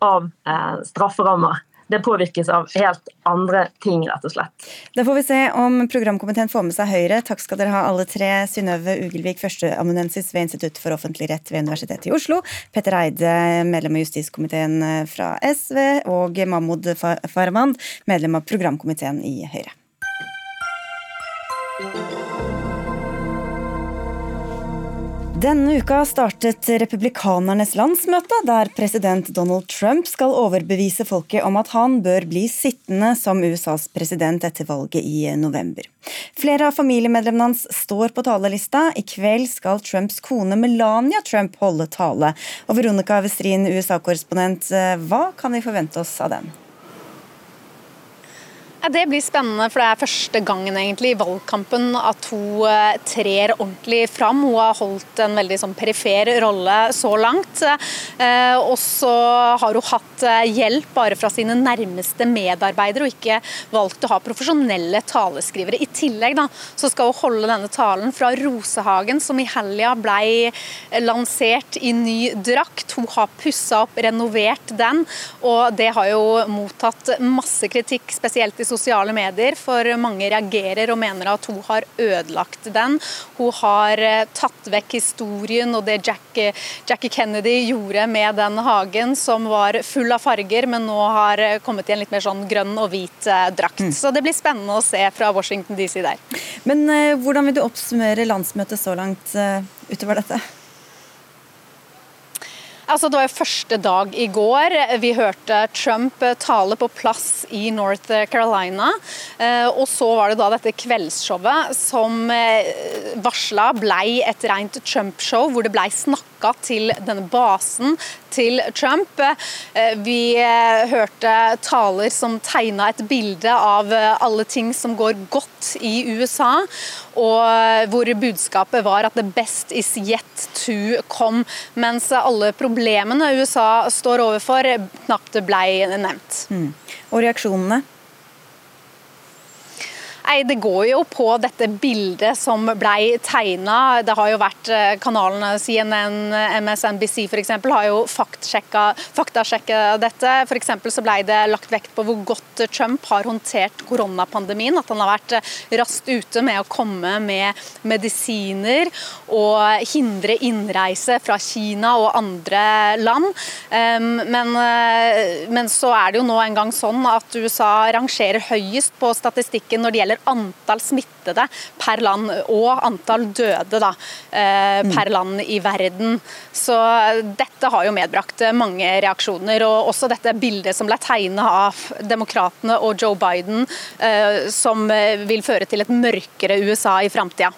av eh, strafferammer. Det påvirkes av helt andre ting, rett og slett. Da får vi se om programkomiteen får med seg Høyre. Takk skal dere ha alle tre. Synnøve Ugelvik, førsteamanuensis ved Institutt for offentlig rett ved Universitetet i Oslo. Petter Eide, medlem av justiskomiteen fra SV. Og Mahmoud Farahmand, medlem av programkomiteen i Høyre. Denne uka startet republikanernes landsmøte, der president Donald Trump skal overbevise folket om at han bør bli sittende som USAs president etter valget i november. Flere av familiemedlemmene hans står på talelista. I kveld skal Trumps kone Melania Trump holde tale. Og Veronica Westrin, USA-korrespondent, hva kan vi forvente oss av den? Det blir spennende, for det er første gangen egentlig i valgkampen at hun eh, trer ordentlig fram. Hun har holdt en veldig sånn perifer rolle så langt. Eh, og så har hun hatt eh, hjelp bare fra sine nærmeste medarbeidere, og ikke valgt å ha profesjonelle taleskrivere. I tillegg da, så skal hun holde denne talen fra Rosehagen, som i helga ble lansert i ny drakt. Hun har pussa opp, renovert den, og det har jo mottatt masse kritikk, spesielt i sosiale medier, for mange reagerer og mener at hun har ødelagt den. Hun har eh, tatt vekk historien og det Jackie, Jackie Kennedy gjorde med den hagen, som var full av farger, men nå har eh, kommet i en litt mer sånn grønn og hvit eh, drakt. Mm. Så det blir spennende å se fra Washington DC der. Men hvordan vil du oppsummere landsmøtet så langt utover dette? Altså, det var jo første dag i går. Vi hørte Trump tale på plass i North Carolina. Og så var det da dette kveldsshowet som varsla blei et rent Trump-show, hvor det blei snakka til denne basen til Trump. Vi hørte taler som tegna et bilde av alle ting som går godt i USA, og hvor budskapet var at the best is yet to come, mens alle problemene USA står overfor, knapt blei nevnt. Mm. Og reaksjonene? Nei, Det går jo på dette bildet som ble tegna. Det har jo vært eh, kanalene CNN, MSNBC f.eks. har jo faktasjekka dette. F.eks. så ble det lagt vekt på hvor godt Trump har håndtert koronapandemien. At han har vært eh, raskt ute med å komme med medisiner og hindre innreise fra Kina og andre land. Men, eh, men så er det jo nå en gang sånn at USA rangerer høyest på statistikken når det gjelder antall smittede per land og antall døde da, eh, per mm. land i verden. Så dette har jo medbrakt mange reaksjoner. Og også dette bildet som ble tegna av demokratene og Joe Biden, eh, som vil føre til et mørkere USA i framtida.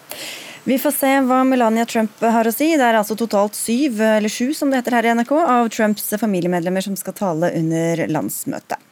Vi får se hva Melania Trump har å si. Det er altså totalt syv, eller sju som det heter her i NRK, av Trumps familiemedlemmer som skal tale under landsmøtet.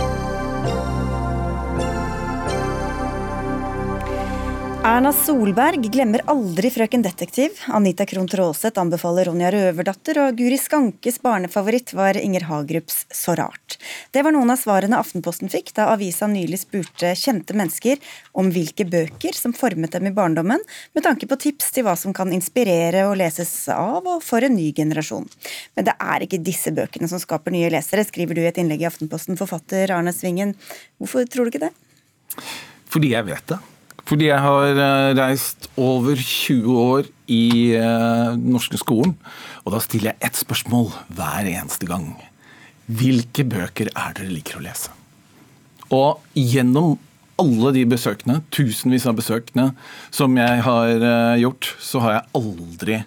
Erna Solberg glemmer aldri Frøken Detektiv. Anita Krohn Traaseth anbefaler Ronja Røverdatter, og Guri Skankes barnefavoritt var Inger Hagerups Så rart. Det var noen av svarene Aftenposten fikk da avisa nylig spurte kjente mennesker om hvilke bøker som formet dem i barndommen, med tanke på tips til hva som kan inspirere og leses av og for en ny generasjon. Men det er ikke disse bøkene som skaper nye lesere, skriver du i et innlegg i Aftenposten, forfatter Arne Svingen. Hvorfor tror du ikke det? Fordi jeg vet det. Fordi jeg har eh, reist over 20 år i uh, den norske skolen, og da stiller jeg ett spørsmål hver eneste gang. Hvilke bøker er dere liker å lese? Og gjennom alle de besøkene, tusenvis av besøkene som jeg har uh, gjort, så har jeg aldri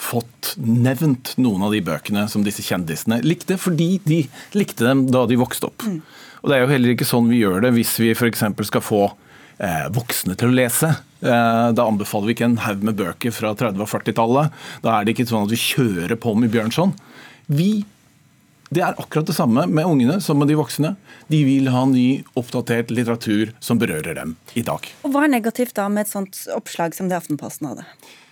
fått nevnt noen av de bøkene som disse kjendisene likte, fordi de likte dem da de vokste opp. Mm. Og det er jo heller ikke sånn vi gjør det hvis vi f.eks. skal få Eh, voksne til å lese. Eh, da anbefaler vi ikke en haug med bøker fra 30- og 40-tallet. Da er det ikke sånn at vi kjører på med Bjørnson. Vi det er akkurat det samme med ungene som med de voksne. De vil ha ny, oppdatert litteratur som berører dem i dag. Og Hva er negativt da med et sånt oppslag som det Aftenposten hadde?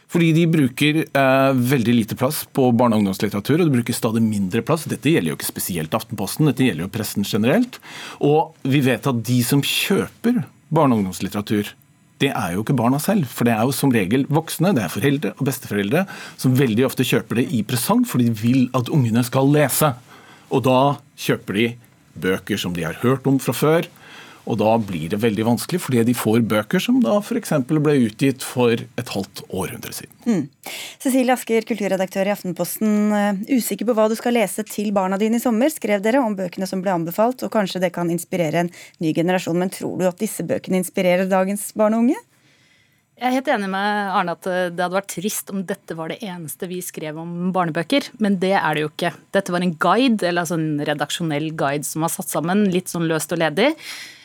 Fordi de bruker eh, veldig lite plass på barne- og ungdomslitteratur, og de bruker stadig mindre plass. Dette gjelder jo ikke spesielt Aftenposten, dette gjelder jo pressen generelt. Og vi vet at de som kjøper barne- og ungdomslitteratur, det er jo ikke barna selv. For det er jo som regel voksne, det er foreldre og besteforeldre, som veldig ofte kjøper det i presang fordi de vil at ungene skal lese. Og da kjøper de bøker som de har hørt om fra før, og da blir det veldig vanskelig, fordi de får bøker som da f.eks. ble utgitt for et halvt århundre siden. Mm. Cecilie Asker, kulturredaktør i Aftenposten. Eh, usikker på hva du skal lese til barna dine i sommer, skrev dere om bøkene som ble anbefalt, og kanskje det kan inspirere en ny generasjon. Men tror du at disse bøkene inspirerer dagens barn og unge? Jeg er helt enig med Arne at eh, det hadde vært trist om dette var det eneste vi skrev om barnebøker, men det er det jo ikke. Dette var en guide, eller altså en redaksjonell guide som var satt sammen, litt sånn løst og ledig.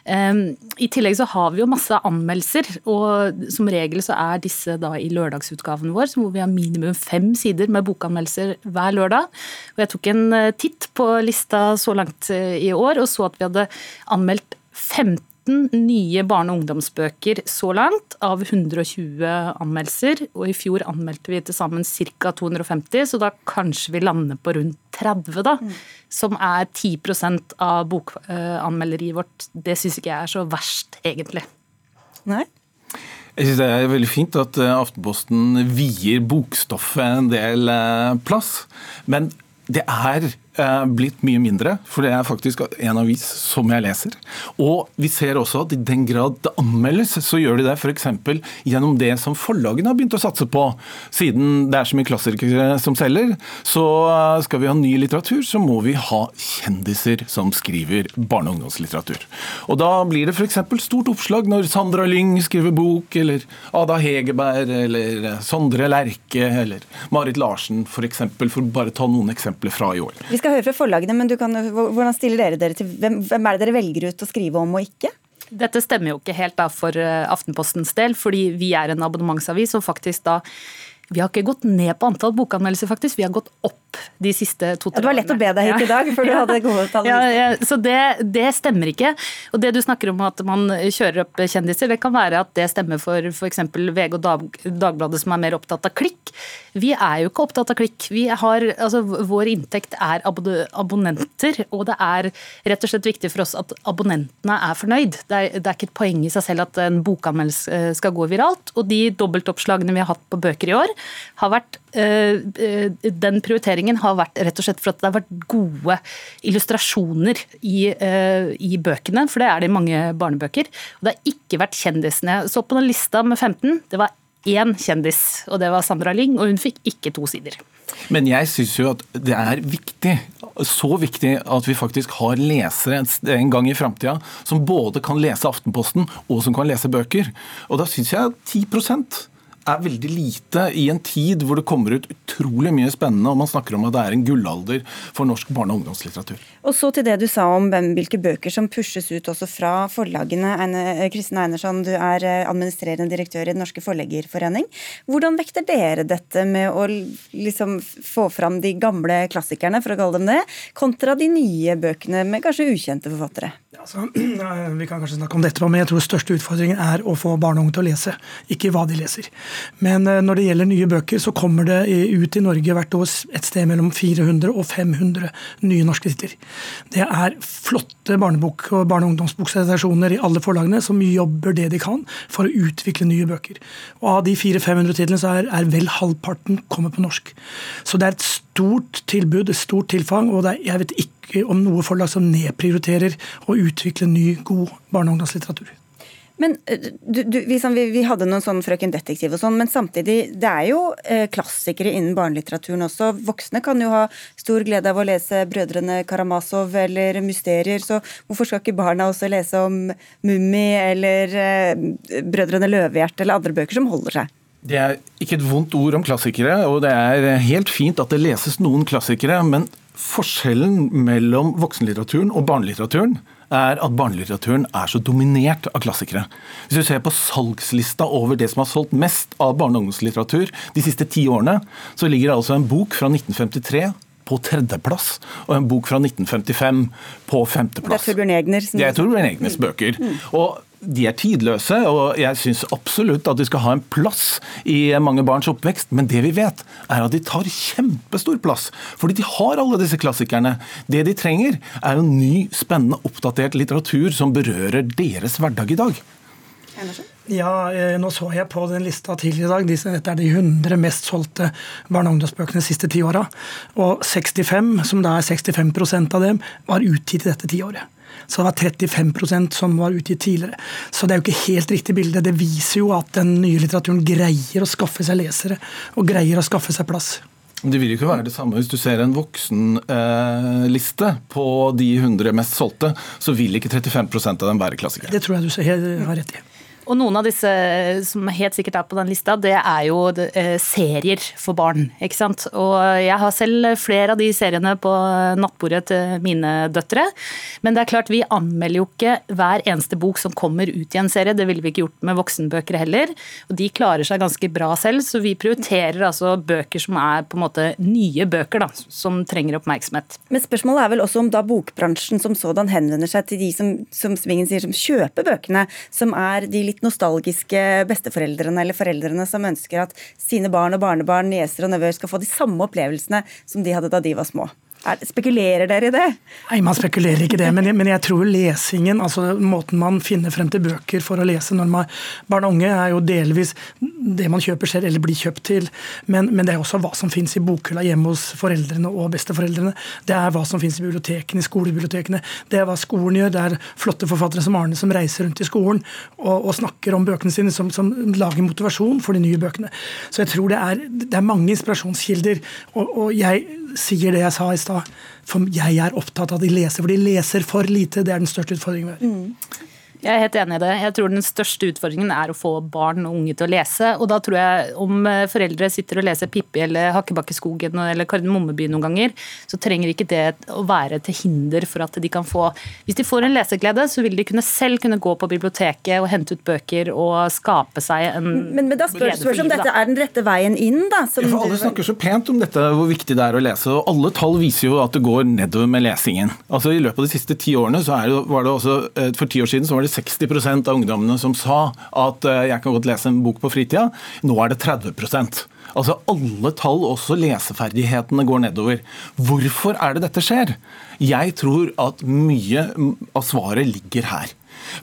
Ehm, I tillegg så har vi jo masse anmeldelser, og som regel så er disse da i lørdagsutgaven vår, hvor vi har minimum fem sider med bokanmeldelser hver lørdag. Og jeg tok en eh, titt på lista så langt eh, i år, og så at vi hadde anmeldt 15 nye barne- og ungdomsbøker så langt, av 120 anmeldelser. Og i fjor anmeldte vi til sammen ca. 250, så da kanskje vi lander på rundt 30, da. Mm. Som er 10% av bokanmelderiet vårt. Det syns ikke jeg er så verst, egentlig. Nei? Jeg synes Det er veldig fint at eh, Aftenposten vier bokstoffet en del eh, plass. Men det er blitt mye mindre, for det er faktisk en avis som jeg leser. Og vi ser også at i den grad det anmeldes, så gjør de det f.eks. gjennom det som forlagene har begynt å satse på. Siden det er så mye klassikere som selger, så eh, skal vi ha ny litteratur, så må vi ha kjendiser som skriver barne- og ungdomslitteratur. Og da blir det f.eks. stort oppslag når Sandra Lyng skriver bok, eller Ada Hegerberg, eller Sondre Lerche, eller Marit Larsen f.eks., for, for bare ta noen eksempler fra i år. Vi skal høre fra forlagene, men kan, hvordan stiller dere dere til hvem, hvem er det dere velger ut å skrive om og ikke? Dette stemmer jo ikke helt da for eh, Aftenpostens del, fordi vi er en abonnementsavis og faktisk da vi har ikke gått ned på antall bokanmeldelser, faktisk. Vi har gått opp de siste to-tre årene. Det var lett å be deg hit i dag, for du hadde gode tall. Ja, ja, så det, det, stemmer ikke. Og det du snakker om at man kjører opp kjendiser, det kan være at det stemmer for f.eks. VG og Dag, Dagbladet som er mer opptatt av klikk. Vi er jo ikke opptatt av klikk. Vi har, altså, vår inntekt er abonnenter, og det er rett og slett viktig for oss at abonnentene er fornøyd. Det er, det er ikke et poeng i seg selv at en bokanmeldelse skal gå viralt. Og de dobbeltoppslagene vi har hatt på bøker i år, har vært Den prioriteringen har vært rett og slett for at det har vært gode illustrasjoner i, eh, i bøkene, for det er det i mange barnebøker. Og det har ikke vært kjendisene. Jeg så på den lista med 15. Det var én kjendis, og det var Sandra Lyng, og hun fikk ikke to sider. Men jeg syns jo at det er viktig, så viktig at vi faktisk har lesere en gang i framtida som både kan lese Aftenposten og som kan lese bøker. Og da syns jeg 10 er veldig lite i en tid hvor det kommer ut utrolig mye spennende, og man snakker om at det er en gullalder for norsk barne- og ungdomslitteratur. Og så til det du sa om hvem, hvilke bøker som pushes ut også fra forlagene. Kristin Einersson, du er eh, administrerende direktør i Den norske forleggerforening. Hvordan vekter dere dette med å liksom få fram de gamle klassikerne, for å kalle dem det, kontra de nye bøkene med kanskje ukjente forfattere? Altså, vi kan kanskje snakke om dette, men jeg tror største utfordringen er å få barn og unge til å lese, ikke hva de leser. Men eh, når det gjelder nye bøker, så kommer det ut i Norge hvert år et sted mellom 400 og 500 nye norske titler. Det er flotte barnebok- og barne- og ungdomsboksituasjoner i alle forlagene som jobber det de kan for å utvikle nye bøker. Og Av de 400-500 titlene så er, er, vel halvparten kommet på norsk. Så det er et stort tilbud, et stort tilfang, og er, jeg vet ikke om noe forlag som nedprioriterer å utvikle ny, god barne- og ungdomslitteratur. Men eh, du, du, sånn, vi, vi, hadde noen sånn Frøken Detektiv og sånn, men samtidig, det er jo eh, klassikere innen barnelitteraturen også. Voksne kan jo ha stor glede av å lese Brødrene Karamazov eller Mysterier, så hvorfor skal ikke barna også lese om Mummi eller eh, Brødrene Løvehjerte eller andre bøker som holder seg? Det er ikke et vondt ord om klassikere, og det er helt fint at det leses noen klassikere, men forskjellen mellom voksenlitteraturen og barnelitteraturen er at barnelitteraturen er så dominert av klassikere. Hvis du ser på salgslista over det som har solgt mest av barne- og ungdomslitteratur de siste ti årene, så ligger det altså en bok fra 1953 på tredjeplass, og en bok fra 1955 på femteplass. Det er Torbjørn Egner. Det er Torbjørn Egners bøker. Mm. Og de er tidløse, og jeg syns absolutt at de skal ha en plass i mange barns oppvekst. Men det vi vet, er at de tar kjempestor plass. Fordi de har alle disse klassikerne. Det de trenger, er jo ny, spennende, oppdatert litteratur som berører deres hverdag i dag. Ja, eh, nå så jeg på den lista tidligere i dag. Dette er de 100 mest solgte barne- og ungdomsbøkene de siste ti åra. Og 65, som da er 65% av dem, var utgitt i dette tiåret. Så det var 35% som var utgitt tidligere. Så det er jo ikke helt riktig bilde. Det viser jo at den nye litteraturen greier å skaffe seg lesere, og greier å skaffe seg plass. Det vil jo ikke være det samme hvis du ser en voksenliste eh, på de 100 mest solgte, så vil ikke 35% av dem være klassikere. Det tror jeg du har rett i. Og noen av disse som helt sikkert er på den lista, det er jo eh, serier for barn. ikke sant? Og jeg har selv flere av de seriene på nattbordet til mine døtre. Men det er klart, vi anmelder jo ikke hver eneste bok som kommer ut i en serie. Det ville vi ikke gjort med voksenbøker heller. Og de klarer seg ganske bra selv, så vi prioriterer altså bøker som er på en måte nye bøker, da, som trenger oppmerksomhet. Men spørsmålet er vel også om da bokbransjen som sådan henvender seg til de som, som Svingen sier, som kjøper bøkene, som er de litt litt nostalgiske besteforeldrene eller foreldrene som ønsker at sine barn og barnebarn, nieser og nevøer skal få de samme opplevelsene som de hadde da de var små. Er, spekulerer dere i det? Nei, man spekulerer ikke det. Men jeg, men jeg, tror lesingen, altså måten man finner frem til bøker for å lese når man Barn og unge er jo delvis det man kjøper selv eller blir kjøpt til. Men, men det er også hva som finnes i bokhylla hjemme hos foreldrene og besteforeldrene. Det er hva som finnes i bibliotekene, i skolebibliotekene. Det er hva skolen gjør. Det er flotte forfattere som Arne som reiser rundt i skolen og, og snakker om bøkene sine, som, som, lager motivasjon for de nye bøkene. Så jeg tror det er, det er mange inspirasjonskilder. og, og jeg sier det jeg sa i stad. For jeg er opptatt av at de leser, for de leser for lite. Det er den største utfordringen vi har. Mm. Jeg er helt enig i det. Jeg tror Den største utfordringen er å få barn og unge til å lese. og da tror jeg Om eh, foreldre sitter og leser Pippi eller Hakkebakkeskogen eller Kardemommeby noen ganger, så trenger ikke det å være til hinder for at de kan få Hvis de får en leseglede, så vil de kunne selv kunne gå på biblioteket og hente ut bøker og skape seg en Men, men da spørs det om dette er den rette veien inn, da. Ja, for alle snakker så pent om dette, hvor viktig det er å lese. og Alle tall viser jo at det går nedover med lesingen. Altså I løpet av de siste ti årene så det, var det også, eh, For ti år siden så var det 60% av ungdommene som sa at eh, jeg kan godt lese en bok på fritida. Nå er det 30% Altså Alle tall, også leseferdighetene, går nedover. Hvorfor er det dette skjer? Jeg tror at mye av svaret ligger her.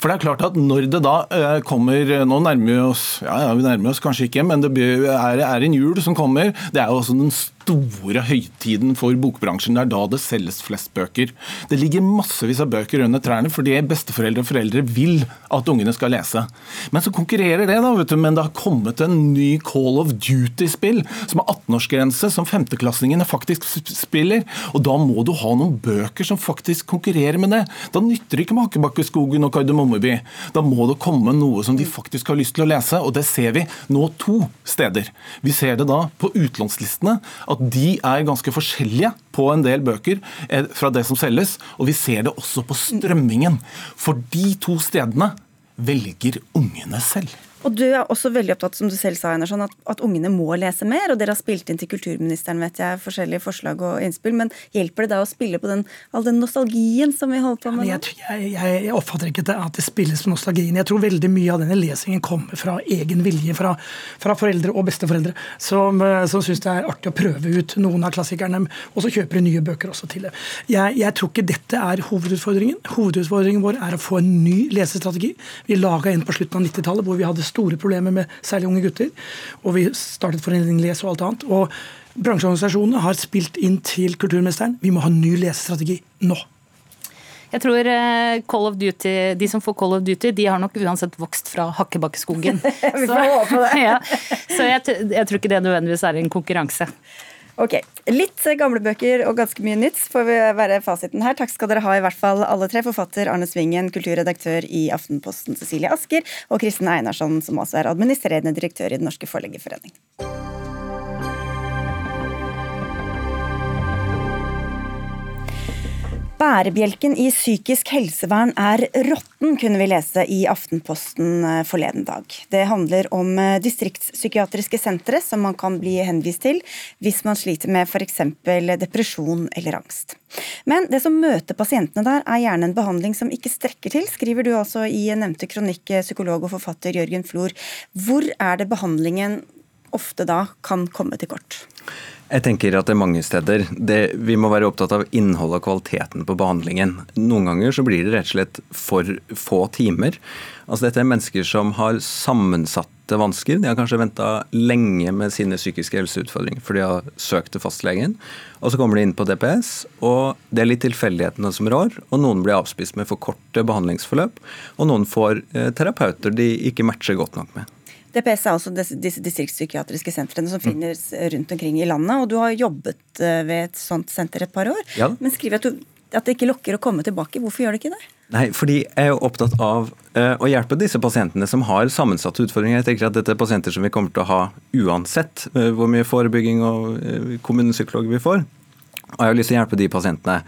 For det er klart at når det da eh, kommer Nå nærmer vi oss ja, ja vi nærmer oss kanskje ikke, men det er, en jul som kommer. Det er jo også den store høytiden for bokbransjen. Det er da det selges flest bøker. Det ligger massevis av bøker under trærne fordi besteforeldre og foreldre vil at ungene skal lese. Men så konkurrerer det, da, vet du. Men det har kommet en ny Call of Duty-spill som har 18-årsgrense, som femteklassingene faktisk spiller. Og da må du ha noen bøker som faktisk konkurrerer med det. Da nytter det ikke med Hakkebakkeskogen og Kardemommeby. Da må det komme noe som de faktisk har lyst til å lese, og det ser vi nå to steder. Vi ser det da på utlånslistene at de er ganske forskjellige på en del bøker eh, fra det som selges. Og vi ser det også på strømmingen. For de to stedene velger ungene selv. Og du er også veldig opptatt som du selv sa, Einarsson, at, at ungene må lese mer. og Dere har spilt inn til kulturministeren vet jeg, forskjellige forslag og innspill. Men hjelper det da å spille på den, all den nostalgien som vi holder på med? Ja, jeg, jeg, jeg, oppfatter ikke at det spilles på nostalgien. Jeg tror veldig mye av denne lesingen kommer fra egen vilje fra, fra foreldre og besteforeldre, som, eh, som syns det er artig å prøve ut noen av klassikerne. Og så kjøper de nye bøker også til det. Jeg, jeg tror ikke dette er hovedutfordringen. Hovedutfordringen vår er å få en ny lesestrategi. Vi laga en på slutten av 90-tallet hvor vi hadde store problemer med særlig unge gutter. Og vi startet Foreningen Les og alt annet. Og bransjeorganisasjonene har spilt inn til kulturministeren vi må ha en ny lesestrategi nå. Jeg tror eh, Call of Duty, De som får Call of Duty, de har nok uansett vokst fra Hakkebakkeskogen. vi får håpe det. ja. Så jeg, jeg tror ikke det nødvendigvis er en konkurranse. Ok, Litt gamle bøker og ganske mye nytt får vi være fasiten her. Takk skal dere ha, i hvert fall alle tre. Forfatter Arne Svingen, kulturredaktør i Aftenposten Cecilie Asker, og Kristin Einarsson, som også er administrerende direktør i Den norske forleggerforening. Bærebjelken i psykisk helsevern er råtten, kunne vi lese i Aftenposten eh, forleden dag. Det handler om eh, distriktspsykiatriske sentre som man kan bli henvist til hvis man sliter med f.eks. depresjon eller angst. Men det som møter pasientene der, er gjerne en behandling som ikke strekker til, skriver du altså i nevnte kronikk, eh, psykolog og forfatter Jørgen Flor. Hvor er det behandlingen ofte da kan komme til kort? Jeg tenker at det er mange steder. Det, vi må være opptatt av innholdet og kvaliteten på behandlingen. Noen ganger så blir det rett og slett for få timer. Altså Dette er mennesker som har sammensatte vansker. De har kanskje venta lenge med sine psykiske helseutfordringer, for de har søkt til fastlegen. Og så kommer de inn på DPS, og det er litt tilfeldighetene som rår. Og noen blir avspist med for korte behandlingsforløp, og noen får eh, terapeuter de ikke matcher godt nok med. DPS er altså disse distriktspsykiatriske sentrene som mm. finnes rundt omkring i landet. Og du har jobbet eh, ved et sånt senter et par år. Ja. Men skriver at, du, at det ikke lokker å komme tilbake. Hvorfor gjør det ikke det? Nei, fordi jeg er opptatt av uh, å hjelpe disse pasientene som har sammensatte utfordringer. Jeg tenker at Dette er pasienter som vi kommer til å ha uansett hvor mye forebygging og kommunepsykologer vi får. Og jeg har lyst til å hjelpe de pasientene.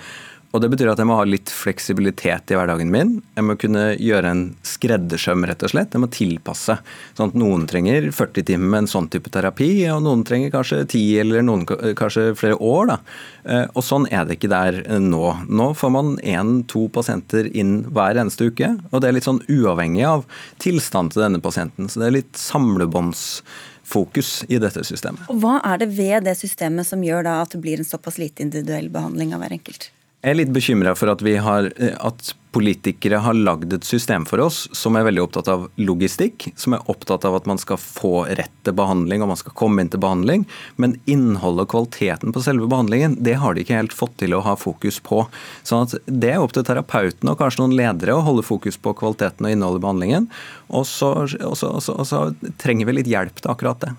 Og Det betyr at jeg må ha litt fleksibilitet i hverdagen min. Jeg må kunne gjøre en skreddersøm, rett og slett. Jeg må tilpasse. Sånn at Noen trenger 40 timer med en sånn type terapi, og noen trenger kanskje 10 eller noen kanskje flere år. Da. Eh, og Sånn er det ikke der nå. Nå får man én-to pasienter inn hver eneste uke. Og det er litt sånn uavhengig av tilstanden til denne pasienten. Så det er litt samlebånds fokus i dette systemet. Og Hva er det ved det systemet som gjør da at det blir en såpass lite individuell behandling av hver enkelt? Jeg er litt bekymra for at, har, eh, at, politikere har lagd et system for oss som er veldig opptatt av logistikk, som er opptatt av at man skal få rett til behandling og man skal komme inn til behandling. Men innholdet og kvaliteten på selve behandlingen det har de ikke helt fått til å ha fokus på. Sånn at Det er opp til terapeuten og kanskje noen ledere å holde fokus på kvaliteten og innholdet i behandlingen. Og så, og så, og så, og så trenger vi litt hjelp til akkurat det.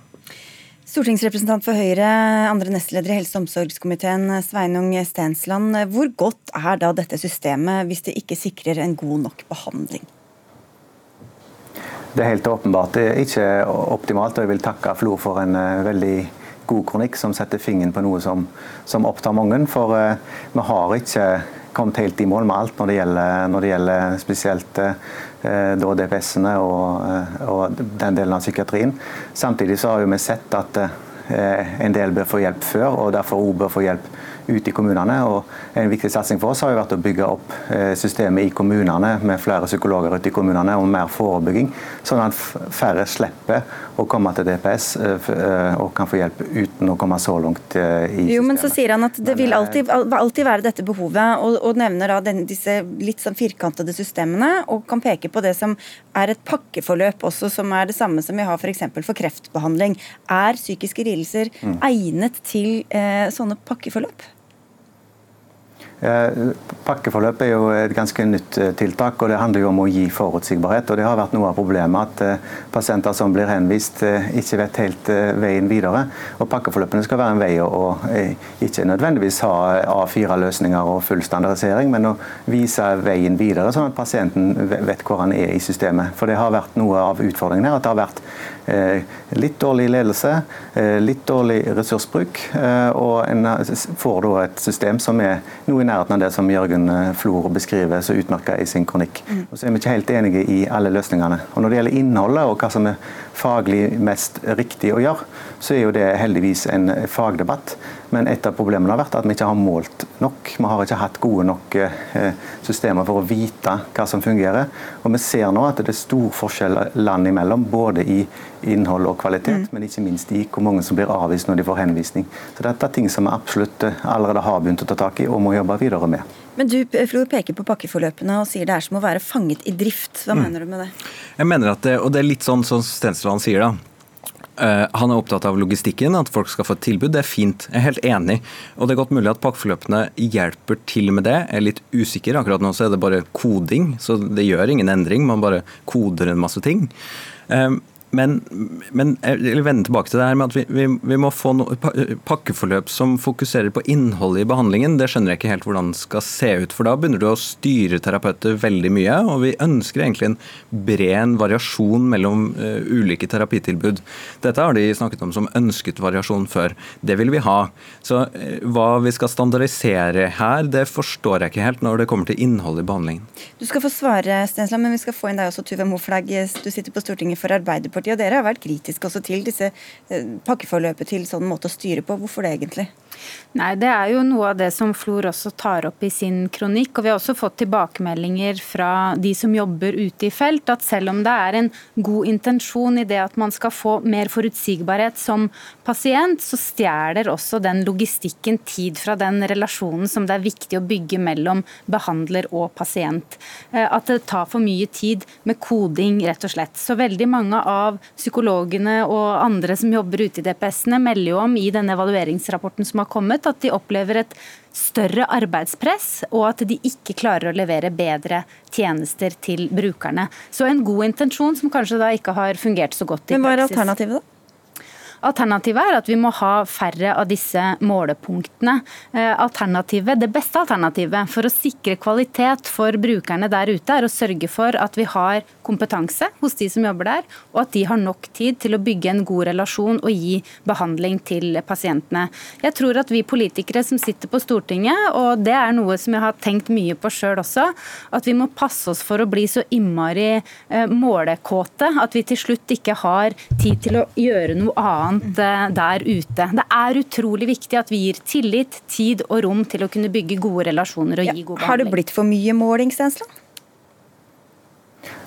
Stortingsrepresentant for Høyre, andre nestleder i helse- og omsorgskomiteen, Sveinung Stensland. Hvor godt er da dette systemet hvis det ikke sikrer en god nok behandling? Det er helt åpenbart det er ikke optimalt, og jeg vil takke Flo for en uh, veldig god kronikk som setter fingeren på noe som, som opptar mange. For uh, vi har ikke kommet helt i mål med alt når det gjelder, når det gjelder spesielt uh, DPS-ene og, og, den delen av psykiatrien. Samtidig så har vi sett at en del bør få hjelp før, og derfor òg bør få hjelp ute i kommunene. og En viktig satsing for oss har jo vært å bygge opp eh, systemet i kommunene med flere psykologer ute i kommunene og mer forebygging, sånn at færre slipper å komme til DPS eh, eh, og kan få hjelp uten å komme så langt i systemet. Jo, men så sier han at det vil alltid, alltid være dette behovet, og, og nevner da den, disse litt sånn firkantede systemene, og kan peke på det som er et pakkeforløp også, som er det samme som vi har f.eks. For, for kreftbehandling. Er psykiske lidelser mm. egnet til eh, sånne pakkeforløp? Eh, pakkeforløp er jo et ganske nytt eh, tiltak, og det handler jo om å gi forutsigbarhet. og Det har vært noe av problemet at eh, pasienter som blir henvist, ikke vet helt veien videre. Og Pakkeforløpene skal være en vei å ikke nødvendigvis ha A4-løsninger og full standardisering, men å vise veien videre, sånn at pasienten vet hvor han er i systemet. For Det har vært noe av utfordringen her, at det har vært litt dårlig ledelse, litt dårlig ressursbruk, og en får da et system som er noe i nærheten av det som Jørgen eh, Flor beskriver så utmerka i sin kronikk. Mm. Og så er vi ikke helt enige i alle løsningene. Og Når det gjelder innholdet og hva som er faglig mest riktig å gjøre, så er jo det heldigvis en fagdebatt. Men et av problemene har vært at vi ikke har målt nok. Vi har ikke hatt gode nok eh, systemer for å vite hva som fungerer. Og vi ser nå at det er stor forskjell land imellom, både i innhold og kvalitet, mm. men ikke minst i hvor mange som blir avvist når de får henvisning. Så dette er ting som vi absolutt eh, allerede har begynt å ta tak i og må jobbe videre med. Men du Flor, peker på pakkeforløpene og sier det er som å være fanget i drift. Hva mm. mener du med det? Jeg mener at det, og det er litt sånn som Stensland sier, da. Uh, han er opptatt av logistikken, at folk skal få et tilbud. Det er fint. Jeg er helt enig. Og det er godt mulig at pakkeforløpene hjelper til med det. Jeg er litt usikker. Akkurat nå så er det bare koding, så det gjør ingen endring. Man bare koder en masse ting. Um, men, men jeg vil vende tilbake til det her med at vi, vi, vi må få no, pakkeforløp som fokuserer på innholdet i behandlingen. Det skjønner jeg ikke helt hvordan det skal se ut. For da begynner du å styre terapeuter veldig mye. Og vi ønsker egentlig en bred variasjon mellom uh, ulike terapitilbud. Dette har de snakket om som ønsket variasjon før. Det vil vi ha. Så uh, hva vi skal standardisere her, det forstår jeg ikke helt når det kommer til innholdet i behandlingen. Du skal få svare, Stensland, men vi skal få inn deg også, Tuve Moflag. Du sitter på Stortinget for Arbeiderpartiet. Arbeiderpartiet, og dere har vært kritiske også til disse eh, pakkeforløpet til sånn måte å styre på. Hvorfor det egentlig? Nei, Det er jo noe av det som Flor også tar opp i sin kronikk. og Vi har også fått tilbakemeldinger fra de som jobber ute i felt, at selv om det er en god intensjon i det at man skal få mer forutsigbarhet som pasient, så stjeler også den logistikken tid fra den relasjonen som det er viktig å bygge mellom behandler og pasient. Eh, at det tar for mye tid med koding, rett og slett. Så veldig mange av psykologene og andre som jobber ute i DPS-ene, melder jo om i denne evalueringsrapporten som har kommet, at de opplever et større arbeidspress, og at de ikke klarer å levere bedre tjenester til brukerne. Så en god intensjon som kanskje da ikke har fungert så godt i praksis. Men hva er alternativet, da? Alternativet er at vi må ha færre av disse målepunktene. Eh, alternativet, Det beste alternativet for å sikre kvalitet for brukerne der ute, er å sørge for at vi har kompetanse hos de som jobber der, og at de har nok tid til å bygge en god relasjon og gi behandling til pasientene. Jeg tror at vi politikere som sitter på Stortinget, og det er noe som jeg har tenkt mye på sjøl også, at vi må passe oss for å bli så innmari eh, målekåte at vi til slutt ikke har tid til å gjøre noe annet annet eh, der ute. Det er utrolig viktig at vi gir tillit, tid og rom til å kunne bygge gode relasjoner og gi god behandling. Har det blitt for mye måling, Stensland?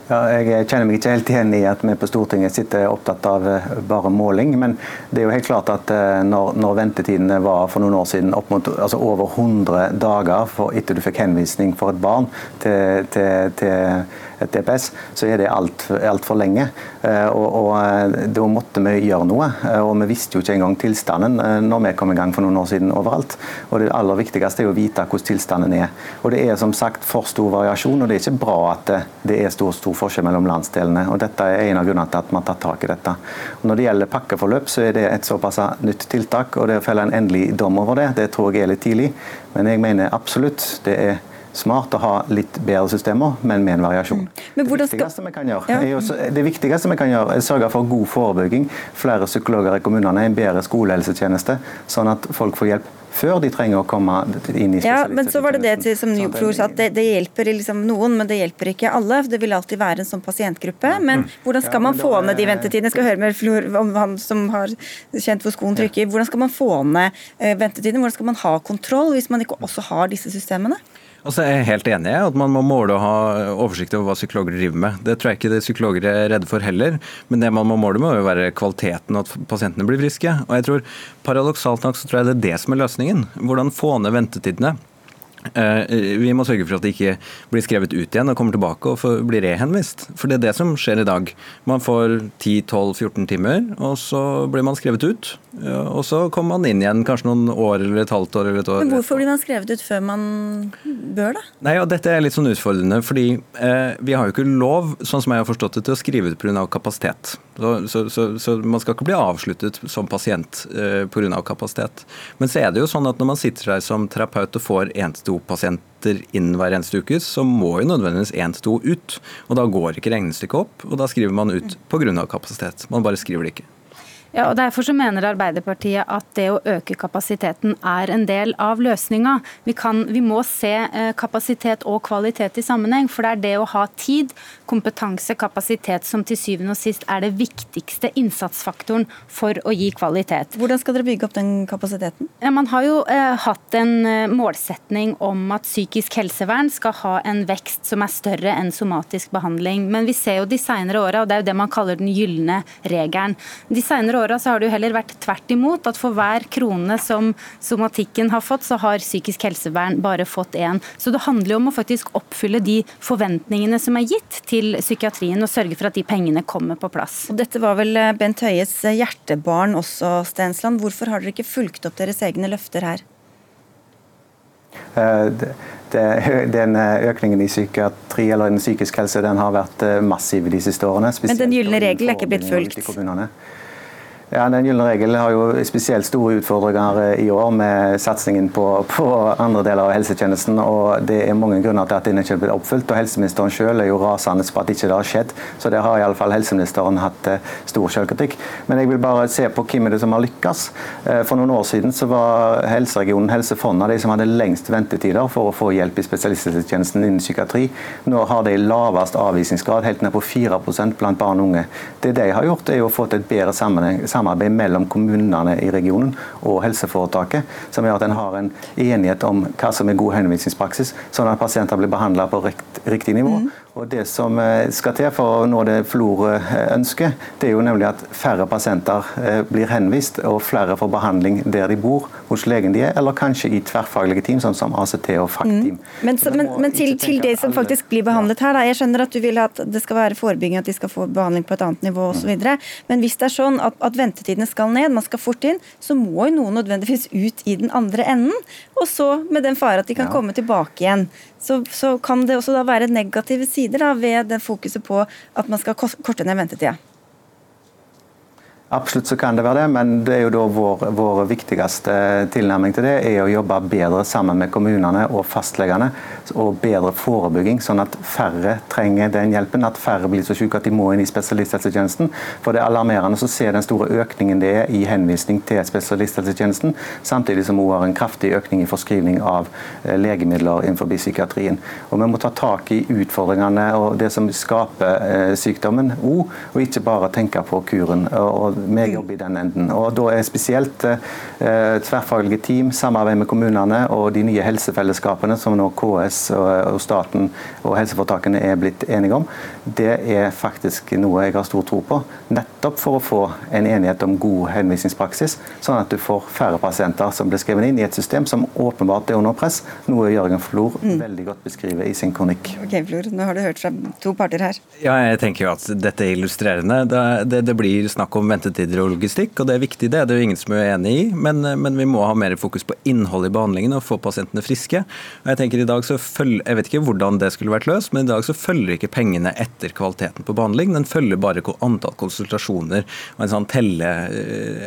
Ja, jeg kjenner meg ikke helt igjen i at vi på Stortinget sitter opptatt av eh, bare måling. Men det er jo helt klart at eh, når, når ventetidene var for noen år siden opp mot altså over 100 dager for, etter du fikk henvisning for et barn til, til, til et DPS, så er det altfor alt for lenge. Eh, og, og, Da måtte vi gjøre noe. Og vi visste jo ikke engang tilstanden når vi kom i gang for noen år siden overalt. Og Det aller viktigste er å vite hvordan tilstanden er. Og Det er som sagt for stor variasjon, og det er ikke bra at det er stor, stor forskjell mellom landsdelene. og Dette er en av grunnene til at man har tatt tak i dette. Og når det gjelder pakkeforløp, så er det et såpass nytt tiltak. og Det å felle en endelig dom over det, det tror jeg er litt tidlig. Men jeg mener absolutt det er smart å ha litt bedre systemer, men med en variasjon. Mm. Det, viktigste vi kan gjøre, ja. også, det viktigste vi kan gjøre, er sørge for god forebygging, flere psykologer i kommunene, en bedre skolehelsetjeneste, sånn at folk får hjelp før de trenger å komme inn i Ja, men så var det det som Njoflor sa, at det, det, hjelper liksom noen, men det hjelper ikke alle. Det vil alltid være en sånn pasientgruppe. Men mm. hvordan skal man få ned de ventetidene? Jeg skal høre med Flor om han som har kjent hvor skoen trykker. Hvordan skal man få ned eh, ventetidene? Hvordan skal man ha kontroll hvis man ikke også har disse systemene? Altså, jeg er helt enig i at man må måle og ha oversikt over hva psykologer driver med. Det tror jeg ikke det psykologer er redde for heller. Men det man må måle med, må være kvaliteten at pasientene blir friske. Og jeg tror Paradoksalt nok så tror jeg det er det som er løsningen. Hvordan få ned ventetidene. Eh, vi må sørge for at de ikke blir skrevet ut igjen og kommer tilbake og blir rehenvist. For det er det som skjer i dag. Man får 10-12-14 timer, og så blir man skrevet ut. Og så kommer man inn igjen kanskje noen år eller et halvt år eller et år. Men hvorfor blir man skrevet ut før man bør, da? Nei, og Dette er litt sånn utfordrende, fordi eh, vi har jo ikke lov, sånn som jeg har forstått det, til å skrive ut pga. kapasitet. Så, så, så, så, man skal ikke bli avsluttet som pasient eh, pga. kapasitet. Men så er det jo sånn at når man sitter der som terapeut og får én til to pasienter inn hver eneste uke, så må jo nødvendigvis én til to ut. Og da går ikke regnestykket opp, og da skriver man ut pga. kapasitet. Man bare skriver det ikke. Ja, og Derfor så mener Arbeiderpartiet at det å øke kapasiteten er en del av løsninga. Vi, vi må se eh, kapasitet og kvalitet i sammenheng. For det er det å ha tid, kompetanse, kapasitet som til syvende og sist er det viktigste innsatsfaktoren for å gi kvalitet. Hvordan skal dere bygge opp den kapasiteten? Ja, man har jo eh, hatt en eh, målsetning om at psykisk helsevern skal ha en vekst som er større enn somatisk behandling. Men vi ser jo de senere åra, og det er jo det man kaller den gylne regelen. De senere åra har det jo heller vært tvert imot. At for hver krone som somatikken har fått, så har psykisk helsevern bare fått én. Så det handler jo om å faktisk oppfylle de forventningene som er gitt til psykiatrien, og sørge for at de pengene kommer på plass. Og dette var vel eh, Bent Høies eh, hjertebarn også, Stensland. Hvorfor har dere ikke fulgt opp deres egne løfter her? Uh, den økningen i psykiatri eller den psykisk helse den har vært massiv de siste årene. Men den gylne regel er ikke blitt fulgt? Ja, Den gylne regel har jo spesielt store utfordringer eh, i år med satsingen på, på, andre deler av helsetjenesten. og Det er mange grunner til at den ikke blitt oppfylt. og Helseministeren selv er jo rasende på at ikke det har skjedd. Så der har iallfall helseministeren hatt eh, stor selvkritikk. Men jeg vil bare se på hvem er det som har lykkes. Eh, for noen år siden så var helseregionen Helse Fonna de som hadde lengst ventetider for å få hjelp i spesialisthelsetjenesten innen psykiatri. Nå har de lavest avvisningsgrad, helt ned på 4 blant barn og unge. Det de har gjort, er å få til et bedre sammenheng samarbeid mellom kommunene i regionen og helseforetaket, som gjør at en har en enighet om hva som er god henvisningspraksis, sånn at pasienter blir behandla på riktig nivå. Mm. Og Det som eh, skal til for å nå det Flor eh, ønsker, det er jo nemlig at færre pasienter eh, blir henvist, og flere får behandling der de bor, hos legen de er, eller kanskje i tverrfaglige team, sånn som ACT og FACT-team. Mm. Men, så, men, men til, til, det som faktisk blir behandlet her, da. Jeg skjønner at du vil at det skal være forebygging, at de skal få behandling på et annet nivå osv. Mm. Men hvis det er sånn at, at ventetidene skal ned, man skal fort inn, så må jo noen nødvendigvis ut i den andre enden. Og så med den fare at de kan ja. komme tilbake igjen. Så, så, kan det også da være negative sider da, ved det fokuset på at man skal korte ned ventetida. Absolutt så kan det være det, men det er jo da vår, vår, viktigste tilnærming til det er å jobbe bedre sammen med kommunene og fastlegene. Og bedre forebygging, sånn at færre trenger den hjelpen. At færre blir så syke at de må inn i spesialisthelsetjenesten. For det er alarmerende å se den store økningen det er i henvisning til spesialisthelsetjenesten, samtidig som hun har en kraftig økning i forskrivning av eh, legemidler innenfor psykiatrien. Og Vi må ta tak i utfordringene og det som skaper sykdommen sykdommen, og ikke bare tenke på kuren. og vi jobber i den enden. Og Da er spesielt eh, tverrfaglige team, samarbeid med kommunene og de nye helsefellesskapene som nå KS og, og staten og helseforetakene er blitt enige om, det er faktisk noe jeg har stor tro på. Nettopp for å få en enighet om god henvisningspraksis, sånn at du får færre pasienter som blir skrevet inn i et system som åpenbart er under press, noe Jørgen Flor mm. veldig godt beskriver i sin kronikk. Ok, Flor, nå har du hørt fra to parter her. Ja, jeg tenker jo at dette er illustrerende. Det, det, det blir snakk om ventetider og logistikk, og det er viktig, det. Det er jo ingen som er uenig i, men, men, vi må ha mer fokus på innholdet i behandlingen og få pasientene friske. Og jeg tenker i dag så følger, Jeg vet ikke hvordan det skulle vært løst, men i dag så følger ikke pengene etter kvaliteten på behandling. Den følger bare antall konsultasjoner og en sånn, telle,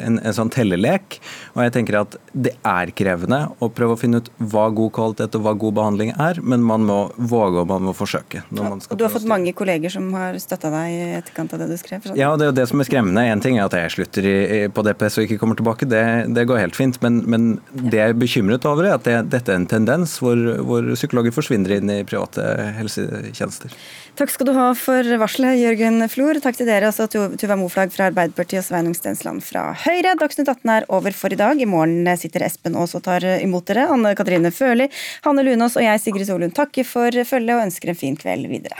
en, en sånn tellelek. Og jeg tenker at det er krevende å prøve å finne ut hva god kvalitet og hva god behandling er, men man må våge og man må forsøke. og du har fått mange kolleger som har støtta deg i etterkant av det du skrev? Sånn. Ja, det er jo det som er skremmende. Én ting er at jeg slutter i, på DPS og ikke kommer tilbake, det, det går helt fint. Men, men, det jeg er bekymret over, er at det, dette er en tendens hvor, hvor psykologer forsvinner inn i private helsetjenester. Takk skal du ha for varselet, Jørgen Flor. Takk til dere også, Tuva Moflag fra Arbeiderpartiet og Sveinung Stensland fra Høyre. Dagsnytt 18 er over for i dag. I morgen sitter Espen Aas og tar imot dere. Anne Katrine Førli, Hanne Lunås og jeg, Sigrid Solund, takker for følget og ønsker en fin kveld videre.